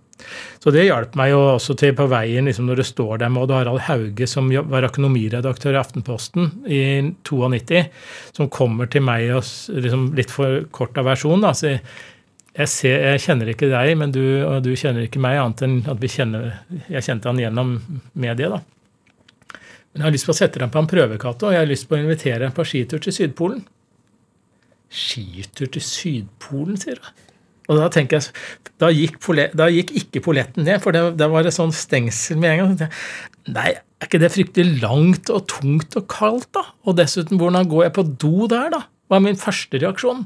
Så det hjalp meg jo også til på veien liksom når du står der med Odd Harald Hauge, som var økonomiredaktør i Aftenposten i 92, som kommer til meg og liksom litt for kort av versjon. da, så jeg, ser, jeg, kjenner ikke deg, men du, og du kjenner ikke meg, annet enn at kjenner, jeg kjente han gjennom mediet. da. Men jeg har lyst på å sette deg på en prøve, Cato, og jeg har lyst på å invitere deg på skitur til Sydpolen. Skitur til Sydpolen, sier du? Og da tenker jeg, da gikk, da gikk ikke polletten ned, for det var et sånn stengsel med en gang. Nei, er ikke det fryktelig langt og tungt og kaldt, da? Og dessuten, hvordan går jeg på do der, da? Hva er min første reaksjon?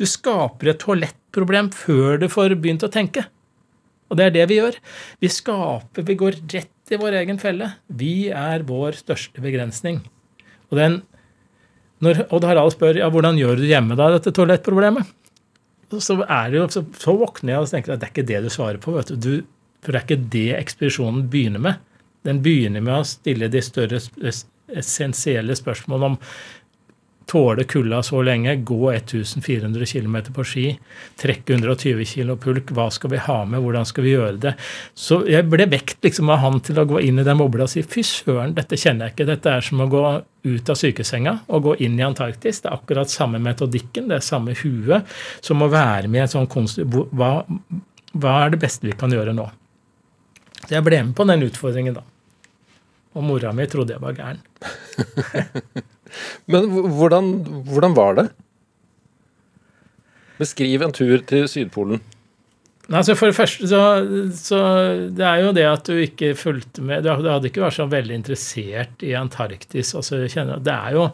Du skaper et toalettproblem før du får begynt å tenke. Og det er det vi gjør. Vi skaper, vi går rett i vår egen felle. Vi er vår største begrensning. Og den, når Odd Harald spør ja, hvordan gjør du hjemme da dette toalettproblemet, så, er det jo, så, så våkner jeg og tenker at det er ikke det du svarer på. vet du. du for det er ikke det ekspedisjonen begynner med. Den begynner med å stille de større essensielle spørsmålene om tåle kulda så lenge, gå 1400 km på ski, trekke 120 kg pulk, hva skal vi ha med, hvordan skal vi gjøre det? Så jeg ble vekt liksom av han til å gå inn i den bobla og si fy søren, dette kjenner jeg ikke. Dette er som å gå ut av sykesenga og gå inn i Antarktis. Det er akkurat samme metodikken, det er samme huet, som å være med i en sånn konst... Hva, hva er det beste vi kan gjøre nå? Så jeg ble med på den utfordringen, da. Og mora mi trodde jeg var gæren. *laughs* Men hvordan, hvordan, var det? Beskriv en tur til Sydpolen. Altså for det første så, så, Det er jo det at du ikke fulgte med Du hadde ikke vært så veldig interessert i Antarktis. Altså, det er jo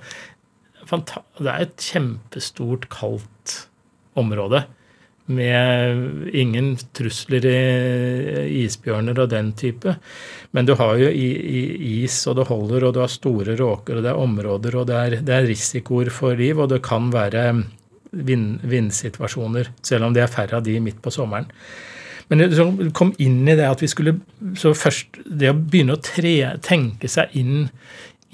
det er et kjempestort, kaldt område med ingen trusler i isbjørner og den type. Men du har jo is, og det holder, og du har store råker, og det er områder, og det er, det er risikoer for liv, og det kan være vind, vindsituasjoner, selv om det er færre av de midt på sommeren. Men det kom inn i det at vi skulle så først Det å begynne å tre, tenke seg inn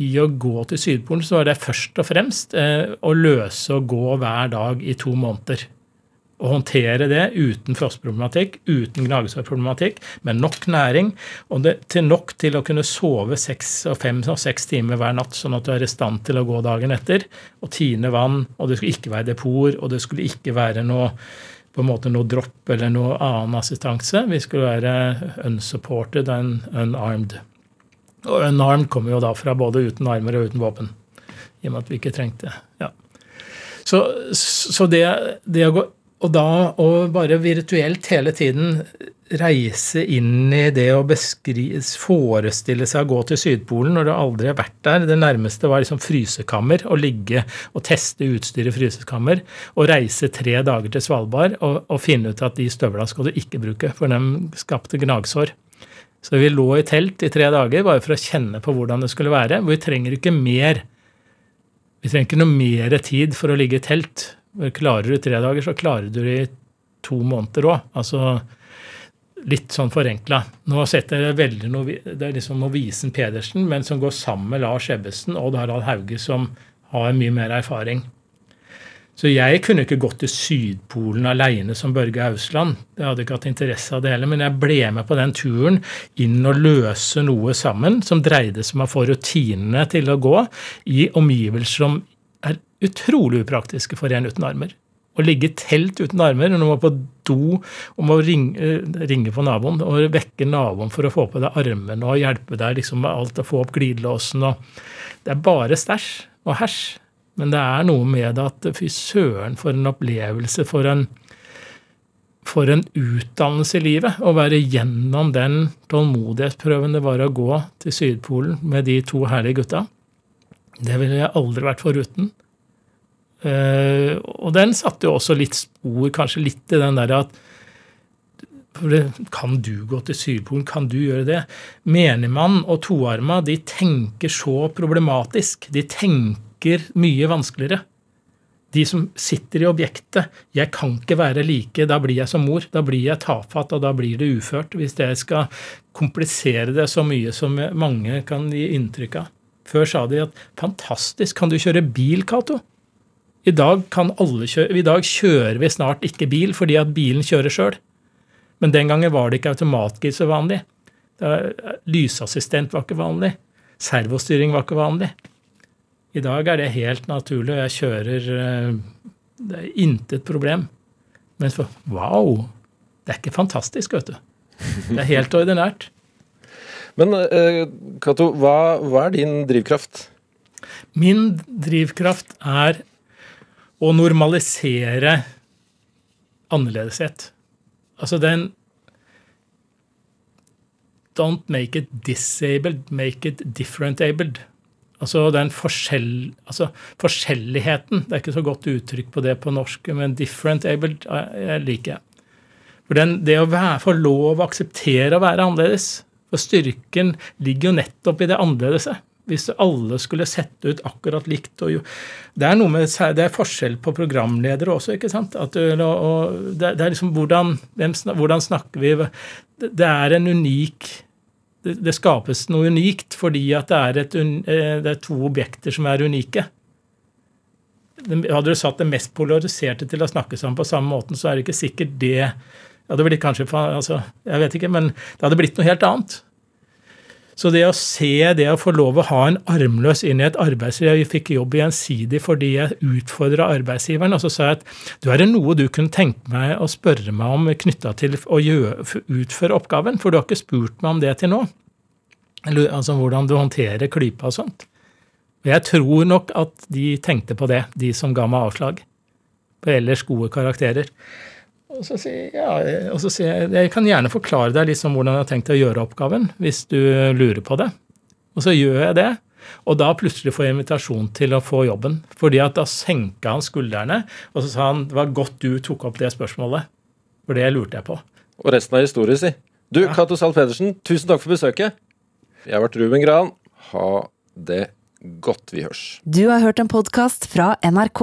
i å gå til Sydpolen, så var det først og fremst eh, å løse å gå hver dag i to måneder å håndtere det uten frostproblematikk, uten gnagesårproblematikk, med nok næring og det, til nok til å kunne sove seks og fem og seks timer hver natt, sånn at du er i stand til å gå dagen etter og tine vann, og det skulle ikke være depor, og det skulle ikke være noe på en måte noe dropp eller noe annen assistanse. Vi skulle være unsupported and unarmed. Og unarmed kommer jo da fra både uten armer og uten våpen, i og med at vi ikke trengte ja. Så, så det, det å gå og da å bare virtuelt hele tiden reise inn i det å forestille seg å gå til Sydpolen når du aldri har vært der. Det nærmeste var liksom frysekammer. Å ligge og teste utstyr i frysekammer. Og reise tre dager til Svalbard og, og finne ut at de støvla skal du ikke bruke, for de skapte gnagsår. Så vi lå i telt i tre dager bare for å kjenne på hvordan det skulle være. Vi trenger ikke mer. Vi trenger ikke noe mer tid for å ligge i telt. Klarer du tre dager, så klarer du det i to måneder òg. Altså litt sånn forenkla. Nå setter jeg veldig noe, Det er liksom Novisen Pedersen, men som går sammen med Lars Ebbesen og Harald Hauge, som har mye mer erfaring. Så jeg kunne ikke gått til Sydpolen aleine som Børge Ausland. Jeg hadde ikke hatt interesse av det heller, men jeg ble med på den turen inn og løse noe sammen som dreide seg om å få rutinene til å gå i omgivelser som utrolig upraktiske for en uten armer. Å ligge i telt uten armer når du må på do og må ringe, eh, ringe, på naboen og vekke naboen for å få på deg armene og hjelpe deg liksom med alt og få opp glidelåsen og Det er bare stæsj og hæsj. Men det er noe med at fy søren, for en opplevelse, for en, for en utdannelse i livet. Å være gjennom den tålmodighetsprøven det var å gå til Sydpolen med de to herlige gutta. Det ville jeg aldri vært foruten. Uh, og den satte jo også litt spor, kanskje litt i den derre at Kan du gå til Sydpolen? Kan du gjøre det? Menigmann og toarma de tenker så problematisk. De tenker mye vanskeligere. De som sitter i objektet. Jeg kan ikke være like, da blir jeg som mor. Da blir jeg tafatt, og da blir det uført. Hvis jeg skal komplisere det så mye som mange kan gi inntrykk av. Før sa de at 'fantastisk, kan du kjøre bil, Cato'? I dag, kan alle kjøre, I dag kjører vi snart ikke bil fordi at bilen kjører sjøl. Men den gangen var det ikke automatgir så vanlig. Lysassistent var ikke vanlig. Servostyring var ikke vanlig. I dag er det helt naturlig, og jeg kjører eh, Det er intet problem. Men for wow! Det er ikke fantastisk, vet du. Det er helt ordinært. *laughs* Men eh, Cato, hva, hva er din drivkraft? Min drivkraft er å normalisere annerledeshet. Altså den Don't make it disabled, make it different-abled. Altså den forskjell, altså forskjelligheten. Det er ikke så godt uttrykk på det på norsk, men different-abled liker jeg. For den, Det å være, få lov å akseptere å være annerledes. For styrken ligger jo nettopp i det annerledese. Hvis alle skulle sette ut akkurat likt. Det, er noe med, det er forskjell på programledere også. ikke sant? At, og, og det, er liksom hvordan, hvem, hvordan snakker vi Det er en unik det, skapes noe unikt fordi at det er, et, eh, det er to objekter som er unike. Hadde du satt det mest polariserte til å snakke sammen på samme måten, så er det ikke sikkert det det blitt kanskje, altså, Jeg vet ikke, men det hadde blitt noe helt annet. Så det å se det å få lov å ha en armløs inn i et arbeidsliv Jeg fikk jobb Gjensidig fordi jeg utfordra arbeidsgiveren, og så sa jeg at du, er det noe du kunne tenke meg å spørre meg om knytta til å utføre oppgaven? For du har ikke spurt meg om det til nå. Altså hvordan du håndterer klypa og sånt. Og jeg tror nok at de tenkte på det, de som ga meg avslag. På ellers gode karakterer. Og så sier ja, og så sier jeg jeg kan gjerne forklare deg liksom hvordan jeg har tenkt å gjøre oppgaven, hvis du lurer på det. Og så gjør jeg det. Og da plutselig får jeg invitasjon til å få jobben. Fordi at da senka han skuldrene, og så sa han det var godt du tok opp det spørsmålet. For det lurte jeg på. Og resten av historien, si. Du, ja. Cato Zahl Pedersen, tusen takk for besøket. Jeg har vært Ruben Gran. Ha det godt. Vi hørs. Du har hørt en podkast fra NRK.